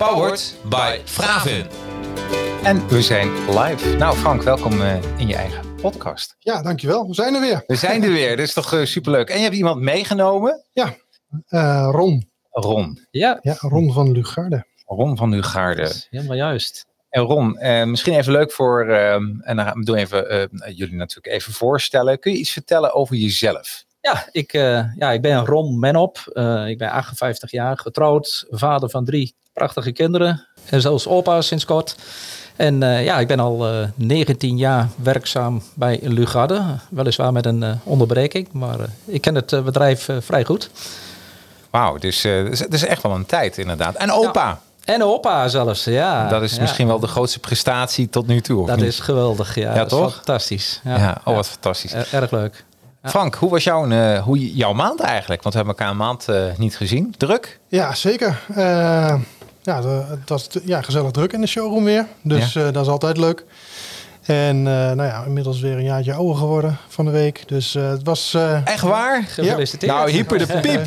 Powered by Fravin. En we zijn live. Nou Frank, welkom uh, in je eigen podcast. Ja, dankjewel. We zijn er weer. We zijn er weer. Dat is toch uh, superleuk. En je hebt iemand meegenomen? Ja, uh, Ron. Ron. Ja. ja, Ron van Lugarde. Ron van Lugarde. Helemaal juist. En Ron, eh, misschien even leuk voor, uh, en dan doen even jullie natuurlijk even voorstellen. Kun je iets vertellen over jezelf? Ja, ik, ja, ik ben Ron Menop. ik ben 58 jaar, getrouwd, vader van drie prachtige kinderen. En zelfs opa sinds kort. En ja, ik ben al 19 jaar werkzaam bij Lugarde. Weliswaar met een onderbreking, maar ik ken het bedrijf vrij goed. Wauw, dus het is echt wel een tijd inderdaad. En opa. Ja. En opa zelfs, ja. Dat is misschien wel de grootste prestatie tot nu toe. dat is geweldig, ja. ja toch? Fantastisch. Ja, ja oh, wat fantastisch. erg leuk. Frank, hoe was jouw, uh, hoe, jouw maand eigenlijk? Want we hebben elkaar een maand uh, niet gezien. Druk? Ja, zeker. Ja, was ja, gezellig druk in de showroom weer. Dus dat is altijd leuk. En uh, nou ja, inmiddels weer een jaartje ouder geworden van de week. Dus uh, het was... Uh, Echt waar? Gefeliciteerd. Ja. Nou, hyper de piep.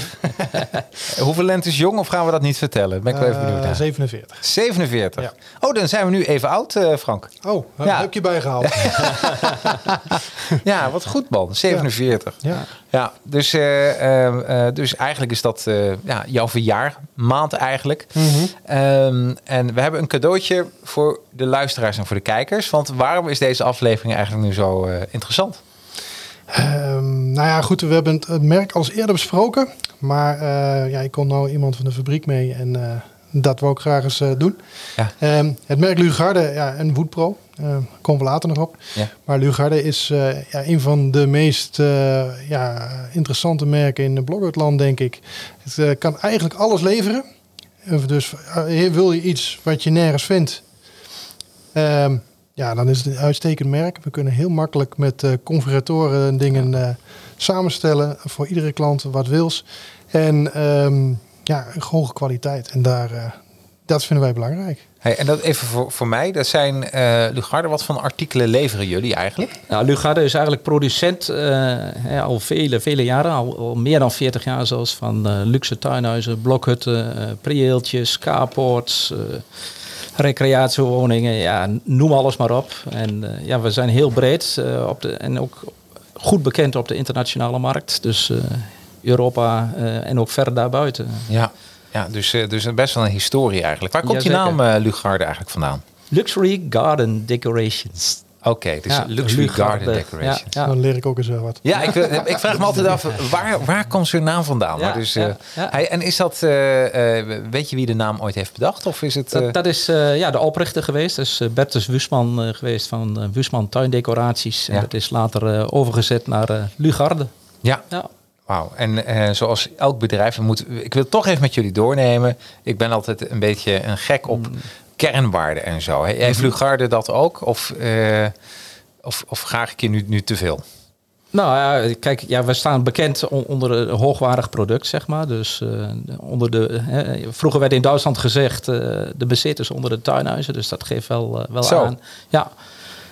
Hoeveel lente is jong of gaan we dat niet vertellen? Ben ik wel even benieuwd naar. 47. 47. Ja. Oh, dan zijn we nu even oud, Frank. Oh, ja. heb je bijgehaald. ja, wat goed man. 47. Ja. Ja, dus, dus eigenlijk is dat ja, jouw verjaarmaand eigenlijk. Mm -hmm. um, en we hebben een cadeautje voor de luisteraars en voor de kijkers. Want waarom is deze aflevering eigenlijk nu zo uh, interessant? Um, nou ja, goed, we hebben het merk al eens eerder besproken. Maar uh, ja, ik kon nou iemand van de fabriek mee en uh, dat wil ik graag eens doen. Ja. Um, het merk Lugarde, ja, een Woodpro. Uh, komen we later nog op. Ja. Maar Lugarde is ja, een van de meest ja, interessante merken in het bloggerland, denk ik. Het kan eigenlijk alles leveren. Dus wil je iets wat je nergens vindt, Um, ja, dan is het een uitstekend merk. We kunnen heel makkelijk met uh, configuratoren dingen uh, samenstellen voor iedere klant wat wils. En um, ja, een hoge kwaliteit. En daar, uh, dat vinden wij belangrijk. Hey, en dat even voor, voor mij, dat zijn uh, Lugarde. Wat voor artikelen leveren jullie eigenlijk? Nou, Lugarde is eigenlijk producent uh, al vele, vele jaren, al, al, meer dan 40 jaar zelfs, van uh, luxe tuinhuizen, blokhutten, preeltjes, carports recreatiewoningen, ja, noem alles maar op. En uh, ja, we zijn heel breed uh, op de, en ook goed bekend op de internationale markt. Dus uh, Europa en ook verder daarbuiten. Ja, ja dus, dus best wel een historie eigenlijk. Waar komt die naam Lugarde eigenlijk vandaan? Luxury Garden Decorations. Oké, okay, dus ja, luxury garden decoration. Ja, Dan leer ik ook eens wat. Ja, ik, ik vraag me altijd af, waar, waar komt zo'n naam vandaan? Ja, maar dus, uh, hij, en is dat, uh, uh, weet je wie de naam ooit heeft bedacht? Of is het, dat, dat, is ja, de oprichter geweest. Dat is Bertus Wusman geweest van Wusman Tuindecoraties. En dat is later overgezet naar Lugarde. Ja. ja. Wauw, en zoals elk bedrijf, moet, ik wil het toch even met jullie doornemen. Ik ben altijd een beetje een gek op mm kernwaarden en zo. Heeft. Lugarde dat ook? Of, uh, of, of graag ik je nu, nu te veel? Nou ja, kijk, ja, we staan bekend onder een hoogwaardig product, zeg maar. Dus uh, onder de. Hè, vroeger werd in Duitsland gezegd uh, de bezitters onder de tuinhuizen. Dus dat geeft wel, uh, wel aan. Ja.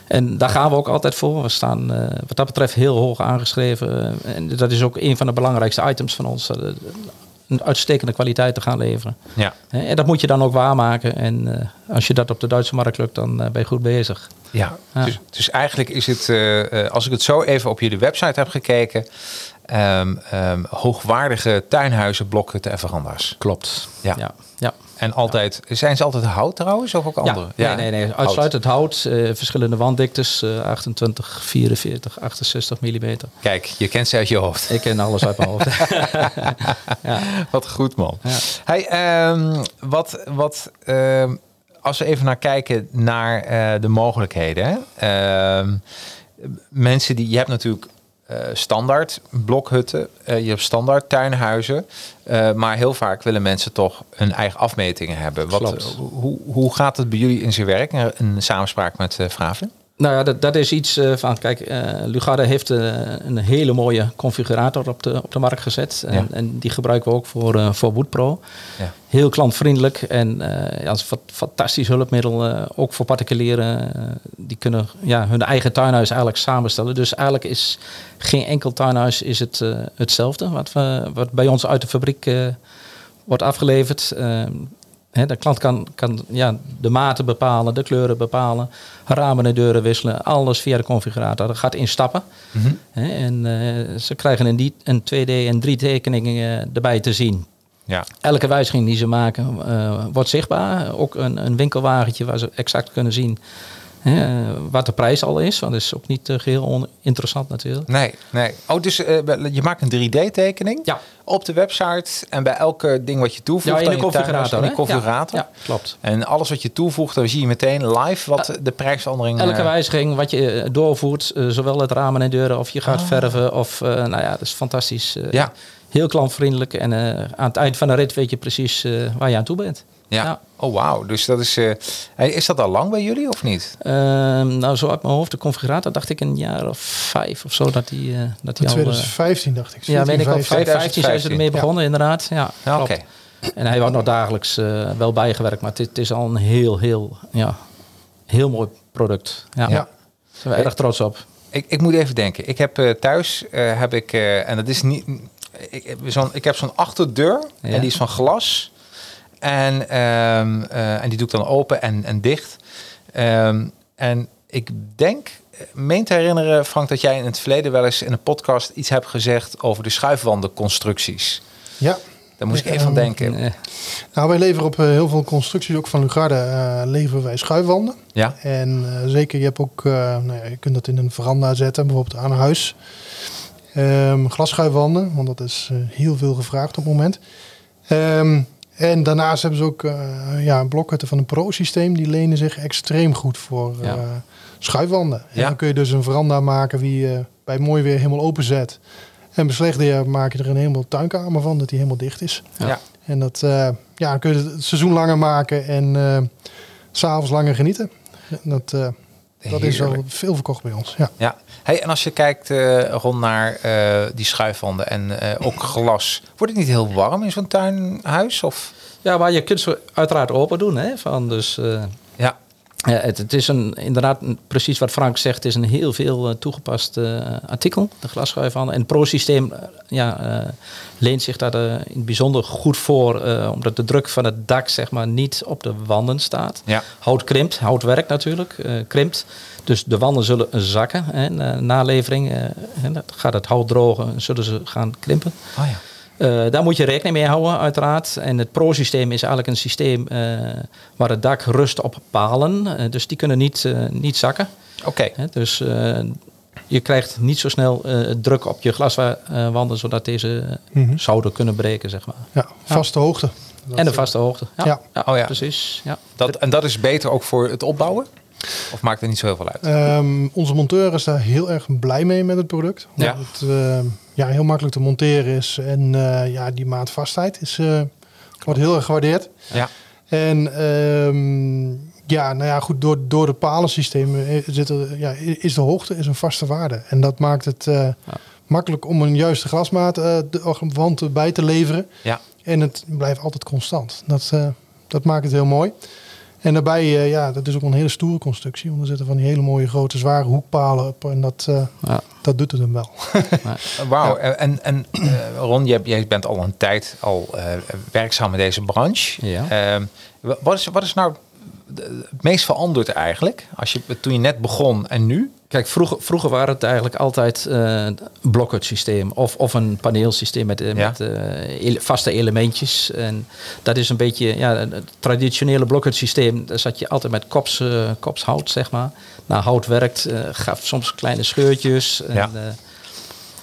En daar gaan we ook altijd voor. We staan wat dat betreft heel hoog aangeschreven. en dat is ook een van de belangrijkste items van ons een uitstekende kwaliteit te gaan leveren. Ja. En dat moet je dan ook waarmaken. En uh, als je dat op de Duitse markt lukt, dan uh, ben je goed bezig. Ja, ja. Dus, dus, eigenlijk is het, uh, als ik het zo even op jullie website heb gekeken, um, um, hoogwaardige tuinhuizen, blokhutten en veranda's. Klopt. Ja. ja. ja. En altijd, zijn ze altijd hout trouwens of ook andere? Ja, nee, nee, nee. Uitsluitend hout. hout uh, verschillende wanddiktes. Uh, 28, 44, 68 millimeter. Kijk, je kent ze uit je hoofd. Ik ken alles uit mijn hoofd. ja. Wat goed man. Ja. Hey, um, wat, wat um, als we even naar kijken naar uh, de mogelijkheden. Hè? mensen die, je hebt natuurlijk eh, standaard blokhutten, eh, je hebt standaard tuinhuizen. Eh, maar heel vaak willen mensen toch hun eigen afmetingen hebben. Wat, hoe, hoe gaat het bij jullie in zijn werk, in, in samenspraak met uh, Vraven? Nou ja, dat, dat is iets uh, van, kijk, uh, Lugarde heeft uh, een hele mooie configurator op de, op de markt gezet. En, ja. en die gebruiken we ook voor, voor Woodpro. Ja. Heel klantvriendelijk en als fantastisch hulpmiddel. ook voor particulieren, die kunnen ja, hun eigen tuinhuis eigenlijk samenstellen. Dus eigenlijk is geen enkel tuinhuis is het, hetzelfde wat, we, wat bij ons uit de fabriek wordt afgeleverd. He, de klant kan, kan ja, de maten bepalen, de kleuren bepalen, ramen en deuren wisselen, alles via de configurator. Dat gaat in stappen. Mm -hmm. He, en uh, ze krijgen een, die, een 2D en 3 tekeningen erbij te zien. Ja. Elke wijziging die ze maken uh, wordt zichtbaar. Ook een, een winkelwagentje waar ze exact kunnen zien Hè, wat de prijs al is, want dat is ook niet uh, geheel oninteressant natuurlijk. Nee, nee. Oh, dus uh, je maakt een 3D-tekening ja. op de website en bij elke ding wat je toevoegt, ja, in de configurator. In de configurator. Ja, ja, klopt. En alles wat je toevoegt, dan zie je meteen live wat uh, de prijsverandering Elke wijziging wat je doorvoert, zowel het ramen en deuren, of je gaat Ah. verven, of nou ja, dat is fantastisch. ja. Heel klantvriendelijk en aan het eind van de rit weet je precies waar je aan toe bent. Ja. ja. Oh, wauw. Dus dat is. Uh, is dat al lang bij jullie of niet? Uh, nou, zo uit mijn hoofd, de configurator dacht ik een jaar of vijf of zo dat die. Uh, dat die 2015 dacht ik. Ja, weet ik ook. 2015 zijn ze ermee begonnen, ja. inderdaad. Ja, ja oké. En hij wordt nog dagelijks uh, wel bijgewerkt, maar het is al een heel, heel, ja, heel mooi product. Ja. ja. Daar zijn we erg trots op. Ik, ik moet even denken. Ik heb uh, thuis, uh, heb ik, uh, en dat is niet. Ik, zo ik heb zo'n achterdeur ja. en die is van glas. En, um, uh, en die doe ik dan open en, en dicht. Um, en ik denk, meen te herinneren, Frank, dat jij in het verleden wel eens in een podcast iets hebt gezegd over de schuifwandenconstructies. Ja. Daar moest ik even aan denken. Uh, nou, wij leveren op uh, heel veel constructies, ook van Lugarde, uh, leveren wij schuifwanden. Ja. En zeker, je hebt ook, nou ja, je kunt dat in een veranda zetten, bijvoorbeeld aan een huis. Um, glasschuifwanden, want dat is heel veel gevraagd op het moment. Um, en daarnaast hebben ze ook uh, ja, een blokhutten van een Pro-systeem. Die lenen zich extreem goed voor uh, ja. schuifwanden. Ja. En dan kun je dus een veranda maken die je bij mooi weer helemaal openzet. En bij slecht weer maak je er een helemaal tuinkamer van, dat die helemaal dicht is. Ja. En dat, uh, ja, dan kun je het seizoen langer maken en s'avonds langer genieten. Dat, dat is al veel verkocht bij ons. Ja. ja. Hey, en als je kijkt uh, rond naar uh, die schuifwanden en uh, ook glas, wordt het niet heel warm in zo'n tuinhuis? Of? Ja, maar je kunt ze uiteraard open doen. Hè, van dus, ja. Het, het, is een, inderdaad precies wat Frank zegt. Het is een heel veel toegepast artikel, de glasschuifwanden. En het Pro-systeem ja, leent zich daar in het bijzonder goed voor, omdat de druk van het dak zeg maar, niet op de wanden staat. Ja. Hout krimpt, hout werkt natuurlijk, krimpt. Dus de wanden zullen zakken. Hè, na dan gaat het hout drogen, zullen ze gaan krimpen. Oh ja. Uh, daar moet je rekening mee houden, uiteraard. En het Pro-systeem is eigenlijk een systeem uh, waar het dak rust op palen. Uh, dus die kunnen niet, niet zakken. Oké. Okay. Dus je krijgt niet zo snel druk op je glaswanden, zodat deze mm -hmm. zouden kunnen breken, zeg maar. Ja, vaste ja. hoogte. Dat en de vaste hoogte. Ja, ja. ja. Oh, ja. precies. Ja. Dat, en dat is beter ook voor het opbouwen? Of maakt het niet zo heel veel uit? Um, onze monteur is daar heel erg blij mee met het product. Ja. Het uh, ja, heel makkelijk te monteren is. En uh, ja, die maatvastheid is, uh, wordt heel erg gewaardeerd. Ja. En um, ja, nou ja, goed, door, door de palensysteem zit er, ja, is de hoogte is een vaste waarde. En dat maakt het ja. makkelijk om een juiste glasmaat de wand bij te leveren. Ja. En het blijft altijd constant. Dat, dat maakt het heel mooi. En daarbij, uh, ja, dat is ook een hele stoere constructie. Want er zitten van die hele mooie grote zware hoekpalen op. En dat, uh, ja. dat doet het hem wel. Wauw. Ja. En, en uh, Ron, jij, jij, bent al een tijd al werkzaam in deze branche. Ja. Ehm, wat, is, wat is nou het meest veranderd eigenlijk? Als je, toen je net begon en nu? Kijk, vroeger, vroeger waren het eigenlijk altijd uh, blokhuts-systeem of, of een paneelsysteem met, ja. met uh, vaste elementjes. En dat is een beetje ja, het traditionele blokhuts-systeem. Daar zat je altijd met kops, uh, kopshout, zeg maar. Nou, hout werkt, gaf soms kleine scheurtjes. En, ja.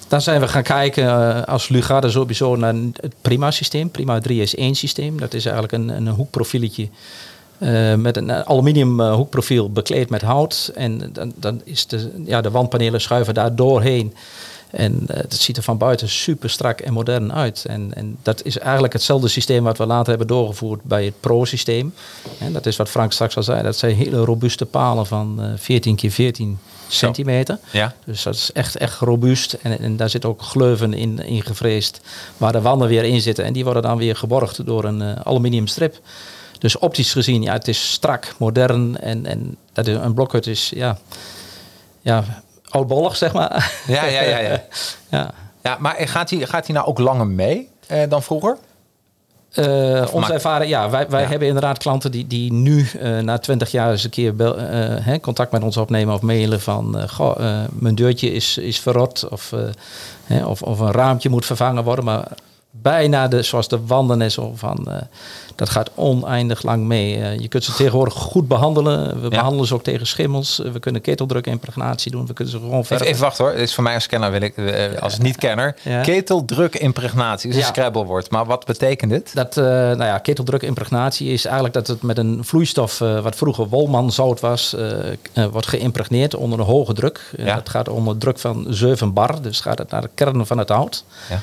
dan zijn we gaan kijken als Lugarde sowieso naar het Prima-systeem. Prima 3 is één systeem. Dat is eigenlijk een, een hoekprofieletje. Uh, met een aluminium uh, hoekprofiel bekleed met hout. En dan, dan is de, ja, de wandpanelen schuiven daar doorheen. En uh, het ziet er van buiten super strak en modern uit. En, en dat is eigenlijk hetzelfde systeem wat we later hebben doorgevoerd bij het Pro-systeem. En dat is wat Frank straks al zei. Dat zijn hele robuuste palen van uh, 14 keer 14 centimeter. Ja. Dus dat is echt, echt robuust. En, en daar zitten ook gleuven in, in gevreesd waar de wanden weer in zitten. En die worden dan weer geborgd door een aluminium strip. Dus optisch gezien, ja, het is strak, modern en, en dat is, een blokhut is, ja, ja, oudbollig, zeg maar. Ja, ja, ja. Ja, ja. ja maar gaat hij, gaat hij nou ook langer mee eh, dan vroeger? Uh, onze ervaring, ja, wij, wij ja. hebben inderdaad klanten die, die nu uh, na twintig jaar eens een keer bel, uh, hè, contact met ons opnemen of mailen van goh, mijn deurtje is, is verrot of, hè, of, of een raampje moet vervangen worden. Maar bijna de, zoals de wanden en zo van dat gaat oneindig lang mee. Uh, je kunt ze tegenwoordig goed behandelen. We ja. behandelen ze ook tegen schimmels. Uh, we kunnen keteldrukimpregnatie doen. We kunnen ze gewoon verder. Even, even wachten hoor. Dit is voor mij als kenner wil ik, als niet-kenner. Ja. Keteldrukimpregnatie is een ja. scrabblewoord. Maar wat betekent dit? Dat, nou ja, keteldrukimpregnatie is eigenlijk dat het met een vloeistof, wat vroeger wolmanzout was, wordt geïmpregneerd onder een hoge druk. Dat gaat onder druk van 7 bar. Dus gaat het naar de kern van het hout. Ja.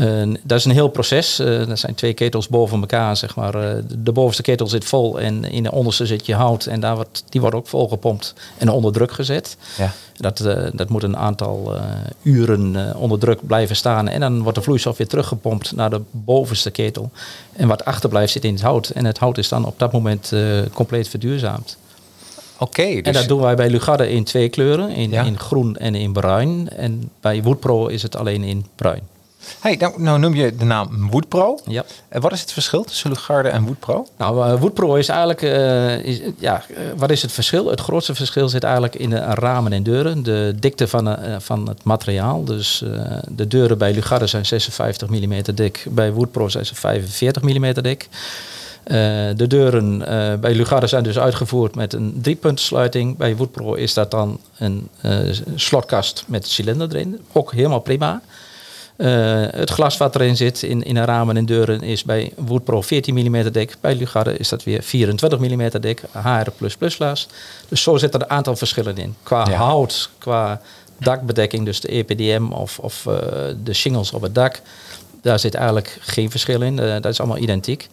Uh, dat is een heel proces. Uh, dat zijn twee ketels boven elkaar, zeg maar. Uh, de bovenste ketel zit vol en in de onderste zit je hout. En daar wordt, die wordt ook volgepompt en onder druk gezet. Ja. Dat, dat moet een aantal uren onder druk blijven staan. En dan wordt de vloeistof weer teruggepompt naar de bovenste ketel. En wat achterblijft zit in het hout. En het hout is dan op dat moment compleet verduurzaamd. Oké. Okay, dus... En dat doen wij bij Lugarde in twee kleuren. In, ja. in groen en in bruin. En bij Woodpro is het alleen in bruin. Hey, nou, nou, noem je de naam Woodpro. Ja. En wat is het verschil tussen Lugarde en Woodpro? Nou, uh, Woodpro is eigenlijk, uh, is, ja, wat is het verschil? Het grootste verschil zit eigenlijk in de ramen en deuren. De dikte van, van het materiaal. Dus de deuren bij Lugarde zijn 56 mm dik. Bij Woodpro zijn ze 45 mm dik. de deuren bij Lugarde zijn dus uitgevoerd met een driepuntensluiting. Bij Woodpro is dat dan een slotkast met cilinder erin. Ook helemaal prima. Uh, het glas wat erin zit in, in de ramen en deuren is bij Woodpro 14 mm dik. Bij Lugarde is dat weer 24 mm dik. HR++ glas. Dus zo zitten er een aantal verschillen in. Qua ja. hout, qua dakbedekking, dus de EPDM of, of uh, de shingles op het dak. Daar zit eigenlijk geen verschil in. Uh, dat is allemaal identiek.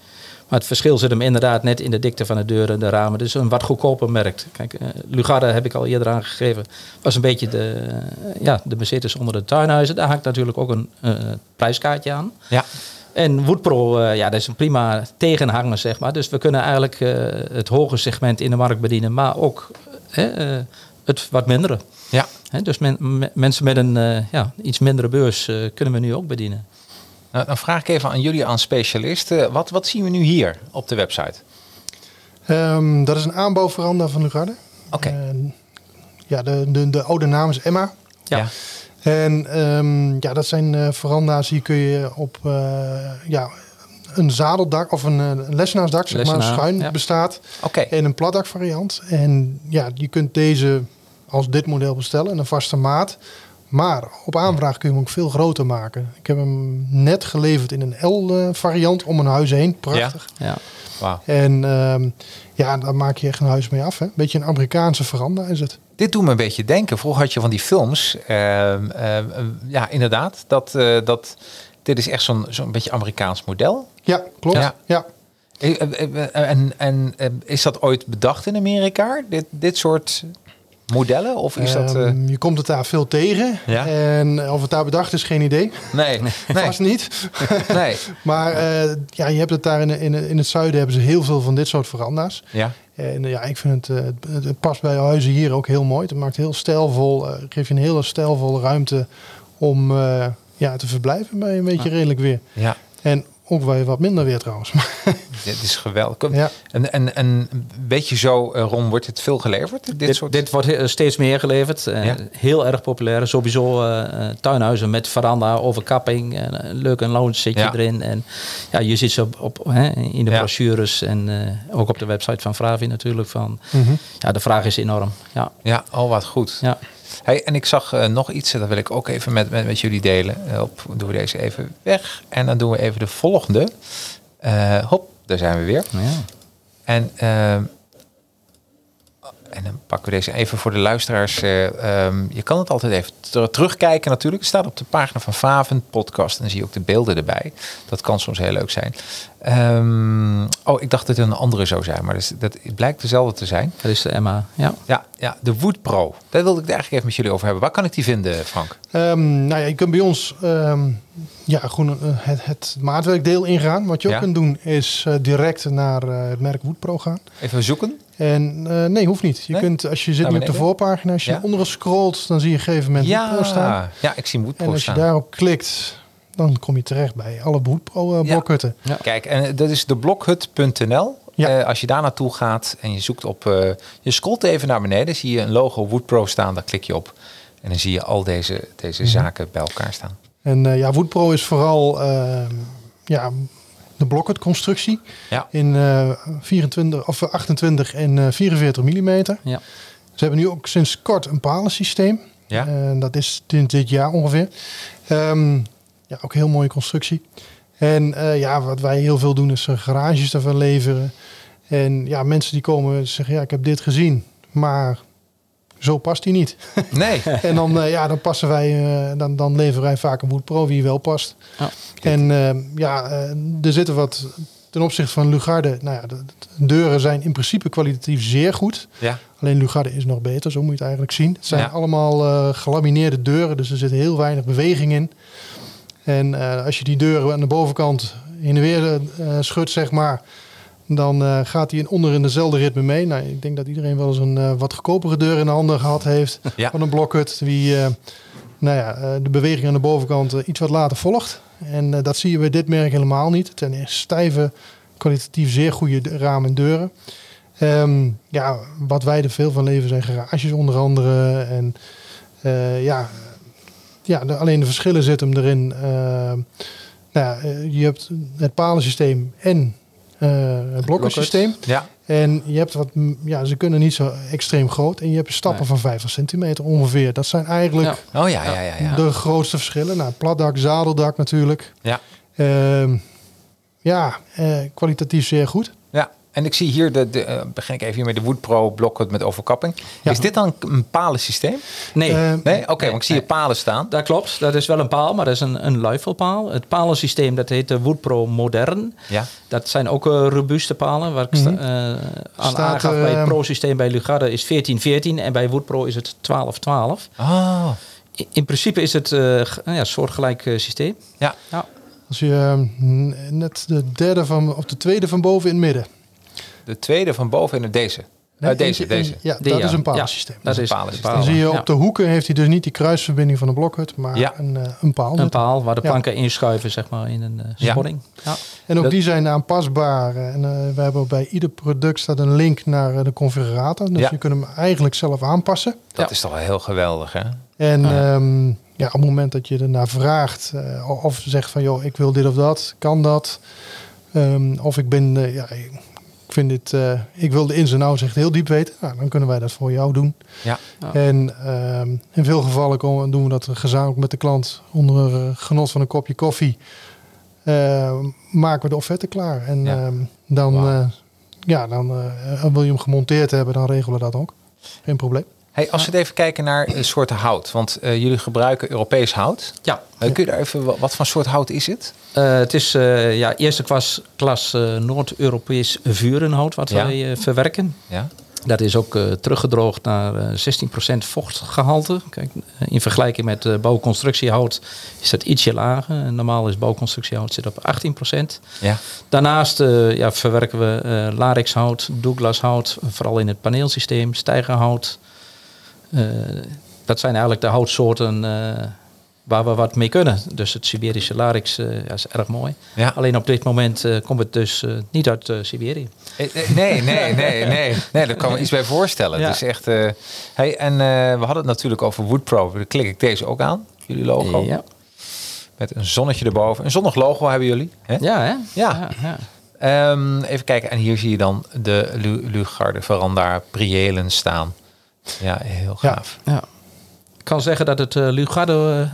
Maar het verschil zit hem inderdaad net in de dikte van de deuren en de ramen. Dus een wat goedkoper merk. Kijk, uh, heb ik al eerder aangegeven. Was een beetje de, uh, ja, de bezitters onder de tuinhuizen. Daar hangt natuurlijk ook een uh, prijskaartje aan. Ja. En Woodpro, ja, dat is een prima tegenhanger, zeg maar. Dus we kunnen eigenlijk het hoge segment in de markt bedienen. Maar ook het wat mindere. Ja. dus men, me, mensen met een ja, iets mindere beurs kunnen we nu ook bedienen. Nou, dan vraag ik even aan jullie, aan specialisten. Wat, wat zien we nu hier op de website? Um, dat is een aanbouwveranda van Lugarde. Oké. Okay. Uh, ja, de, de, de oude naam is Emma. Ja. En um, ja, dat zijn uh, veranda's die kun je op uh, ja, een zadeldak of een, een lessenaarsdak, zeg maar, schuin ja. bestaat. Oké. En een platdak variant. En ja, je kunt deze als dit model bestellen in een vaste maat. Maar op aanvraag kun je hem ook veel groter maken. Ik heb hem net geleverd in een L-variant om een huis heen. Prachtig. Ja. ja. Wow. En um, ja, daar maak je echt een huis mee af. Een beetje een Amerikaanse veranda is het. Dit doet me een beetje denken. Vroeger had je van die films. Uh, uh, ja, inderdaad. Dat, uh, dat, dit is echt zo'n zo'n beetje Amerikaans model. Ja, klopt. Ja. ja. En, en, en is dat ooit bedacht in Amerika? Dit, dit soort modellen? Of is dat, uh... Je komt het daar veel tegen. Ja? En of het daar bedacht is, geen idee. Nee, nee. vast niet. nee. maar uh, ja, je hebt het daar in, in, in het zuiden hebben ze heel veel van dit soort veranda's. Ja. En ja, ik vind het, het, het past bij huizen hier ook heel mooi. Het maakt heel stijlvol, uh, geeft je een hele stijlvolle ruimte om ja, te verblijven bij een beetje redelijk weer. Ja. En ook wel wat minder weer trouwens. dit is geweldig. Ja. En, en, en weet je zo, uh, Ron, wordt het veel geleverd? Dit, dit, soort... dit wordt steeds meer geleverd. Ja. Heel erg populair. Sowieso uh, tuinhuizen met veranda, overkapping. een leuk een lounge zit je ja. erin. En ja, je ziet ze op, op hè, in de brochures en ook op de website van Fravi natuurlijk. Van, mm -hmm. Ja, de vraag is enorm. Ja, ja oh wat goed. Ja. Hey, en ik zag uh, nog iets, dat wil ik ook even met, met, met jullie delen. Uh, op, doen we deze even weg. En dan doen we even de volgende. Uh, hop, daar zijn we weer. Ja. En En dan pakken we deze even voor de luisteraars. eh, ehm, je kan het altijd even ter- terugkijken natuurlijk. Het staat op de pagina van Faven podcast. En dan zie je ook de beelden erbij. Dat kan soms heel leuk zijn. Ehm, oh, ik dacht dat het een andere zou zijn. Maar dus, dat het blijkt dezelfde te zijn. Dat is de Emma. Ja. Ja, ja, de Wood Pro. Daar wilde ik het eigenlijk even met jullie over hebben. Waar kan ik die vinden, Frank? Ehm, nou ja, je kunt bij ons ehm, ja, gewoon eh, het, het maatwerkdeel ingaan. Wat je Ja. ook kunt doen is eh, direct naar eh, het merk Woodpro gaan. Even zoeken. En nee, hoeft niet. Je Nee? kunt, als je zit nu op de voorpagina, als je Ja. onder scrolt, dan zie je op een gegeven moment Woodpro staan. Ja, ja, ik zie Wood En Pro als je staan. daarop klikt, dan kom je terecht bij alle Woodpro Ja. blokhutten. Kijk, en dat is de blokhut.nl. Ja. Eh, als je daar naartoe gaat en je zoekt op... eh, je scrolt even naar beneden, zie je een logo Wood Pro staan. Daar klik je op. En dan zie je al deze, deze Mhm. zaken bij elkaar staan. En eh, ja, Woodpro is vooral ehm, ja, de blokhutconstructie Ja. in eh 24 of 28 en eh 44 mm. Ja. Ze hebben nu ook sinds kort een palensysteem. Ja? En dat is sinds dit jaar ongeveer. Ehm, ja, ook een heel mooie constructie. En eh, ja, wat wij heel veel doen is eh, garages ervan leveren. En ja, mensen die komen zeggen, ja, ik heb dit gezien, maar zo past die niet. Nee. en dan, eh, ja, dan passen wij, dan, dan leveren wij vaak een Wood Pro wie wel past. Ja. En ja, er zitten wat ten opzichte van Lugarde. Nou ja, de, de deuren zijn in principe kwalitatief zeer goed. Ja. Alleen Lugarde is nog beter, zo moet je het eigenlijk zien. Het zijn Ja. allemaal gelamineerde deuren, dus er zit heel weinig beweging in. En eh, als je die deuren aan de bovenkant heen en weer eh, schudt, zeg maar, dan eh, gaat hij in onder in dezelfde ritme mee. Nou, ik denk dat iedereen wel eens een wat goedkopere deur in de handen gehad heeft Ja. van een blokhut, die nou ja, de beweging aan de bovenkant iets wat later volgt. En dat zie je bij dit merk helemaal niet. Het zijn stijve, kwalitatief zeer goede de- ramen en deuren. Ehm, ja, wat wij er veel van leven zijn garages onder andere. En ja, ja de- alleen de verschillen zitten hem erin. Ehm, nou ja, eh, je hebt het palensysteem en eh het blokkensysteem. Ja. En je hebt wat, ja, ze kunnen niet zo extreem groot. En je hebt stappen Nee. van 50 centimeter ongeveer. Dat zijn eigenlijk Ja. Oh ja, ja, ja. ja. de grootste verschillen. Nou, platdak, zadeldak natuurlijk. Ja. Ehm, ja, eh, kwalitatief zeer goed. En ik zie hier, de, de, eh, begin ik even hier met de Wood Pro blokhut met overkapping. Ja. Is dit dan een palensysteem? Nee. Eh, Nee? Oké, want ik zie hier palen staan. Dat klopt, dat is wel een paal, maar dat is een, een luifelpaal. Het palensysteem dat heet de Woodpro Modern. Ja. Dat zijn ook eh, robuuste palen. Waar ik sta, Mhm. eh, aan Staat, aangaf bij het Pro-systeem bij Lugarde is 1414 en bij Woodpro is het 1212. Oh, I- In principe is het eh, g- ja, een soortgelijk eh, systeem. ja. Ja. Als je net de derde van, of de tweede van boven in het midden. De tweede van boven en deze. Nee, Eh, deze, deze. ja, Die, dat ja. is een Ja, palensysteem. Dat is is een palensysteem. Dan zie je ja. op de hoeken heeft hij dus niet die kruisverbinding van de blokhut, maar Ja. een, eh, een paal. Een paal waar de Ja. planken inschuiven zeg maar, in een eh Ja. spanning. Ja. En ook Dat- die zijn aanpasbaar. En eh, we hebben bij ieder product staat een link naar de configurator. Dus Ja. je kunt hem eigenlijk zelf aanpassen. Dat Ja. is toch wel heel geweldig, hè? En Ja. ehm, ja, op het moment dat je ernaar vraagt eh, of zegt van joh, ik wil dit of dat, kan dat. Ehm, of ik ben, ja, vind dit, eh, ik wil de ins en outs echt heel diep weten. Nou, dan kunnen wij dat voor jou doen. Ja. En ehm, in veel gevallen komen, doen we dat gezamenlijk met de klant onder eh, genot van een kopje koffie. Ehm, maken we de offerte klaar. En Ja. ehm, dan, eh, ja, dan eh, wil je hem gemonteerd hebben, dan regelen we dat ook. Geen probleem. Hey, als we het even kijken naar eh, soorten hout. Want eh, jullie gebruiken Europees hout. Ja. Eh, kun je daar even, wat, wat voor soort hout is het? Het is ja, eerste klas, klas Noord-Europees vurenhout wat Ja. wij verwerken. Ja. Dat is ook teruggedroogd naar eh 16% vochtgehalte. Kijk, in vergelijking met eh, bouwconstructiehout is dat ietsje lager. Normaal is bouwconstructiehout zit op 18%. Ja. Daarnaast ja, verwerken we larixhout, Douglashout, vooral in het paneelsysteem, stijgerhout. Eh, dat zijn eigenlijk de houtsoorten eh, waar we wat mee kunnen. Dus het Siberische larix eh, is erg mooi. Ja. Alleen op dit moment komt het dus niet uit Siberië. Nee, nee, nee, nee. Nee, daar kan me iets bij voorstellen. Ja. Is echt. hey, en we hadden het natuurlijk over Wood Pro. Dan klik ik deze ook aan. Jullie logo. Ja, Met een zonnetje erboven. Een zonnig logo hebben jullie. Hè? ja hè? Ja. ja. Ehm, even kijken. En hier zie je dan de Lu- Lugarde veranda priëlen staan. Ja, heel gaaf. Ja. Ik kan zeggen dat het eh Lugardo eh,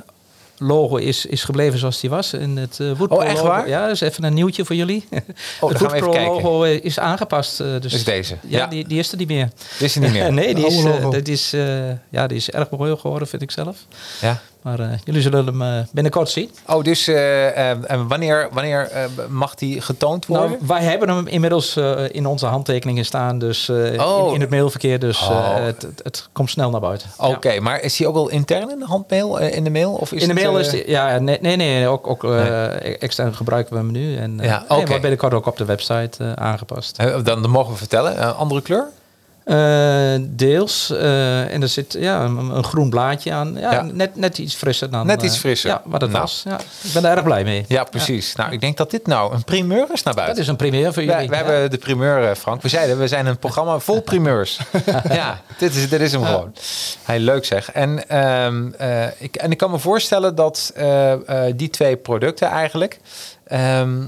logo is, is gebleven zoals die was. In het uh, Woodpro Oh, echt logo. waar? Ja, dat is even een nieuwtje voor jullie. Oh, het dan gaan we even Woodpro kijken. logo is aangepast. dus Dus deze. Ja, Ja. Die, die is er niet meer. Dit is er niet meer. nee, die is, dat is, eh, ja, die is erg mooi geworden, vind ik zelf. Ja. Maar eh, jullie zullen hem eh, binnenkort zien. Oh, dus eh, wanneer, wanneer mag die getoond worden? Nou, wij hebben hem inmiddels in onze handtekeningen staan. Dus Oh. in, in het mailverkeer. Dus Oh. het, het, het komt snel naar buiten. Oké, Ja. maar is die ook wel intern in de handmail, in de mail? Of is in de het, mail eh, is die, ja, nee, nee, nee ook, ook eh, extern gebruiken we hem nu. En Ja, nee, oké. wordt binnenkort ook op de website aangepast. dan, dan mogen we vertellen. Andere kleur? Eh, deels. eh, en er zit ja, een, een groen blaadje aan. Ja, Ja. Net, net iets frisser dan. Net iets eh, frisser. Ja, wat het Nou. was. Ja, ik ben er erg blij mee. Ja, precies. Nou, ik denk dat dit nou een primeur is naar buiten. Dat is een primeur voor jullie. Ja. hebben de primeur, Frank. We zeiden, we zijn een programma vol primeurs. ja, dit is, dit is hem gewoon. Hij leuk zeg. En, ehm, eh, ik, en ik kan me voorstellen dat die twee producten eigenlijk... ehm,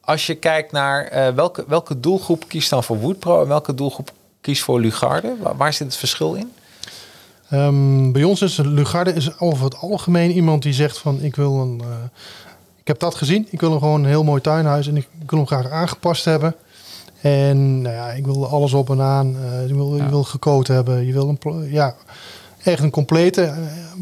als je kijkt naar welke, welke doelgroep kiest dan voor Woodpro... en welke doelgroep kiest voor Lugarde? Waar, waar zit het verschil in? Ehm, bij ons is Lugarde is over het algemeen iemand die zegt van ik wil een. eh, ik heb dat gezien. Ik wil een gewoon een heel mooi tuinhuis en ik, ik wil hem graag aangepast hebben. En nou ja, ik wil alles op en aan. eh, je, wil, je Ja. wil gecoat hebben. Je wil een ja, echt een complete eh,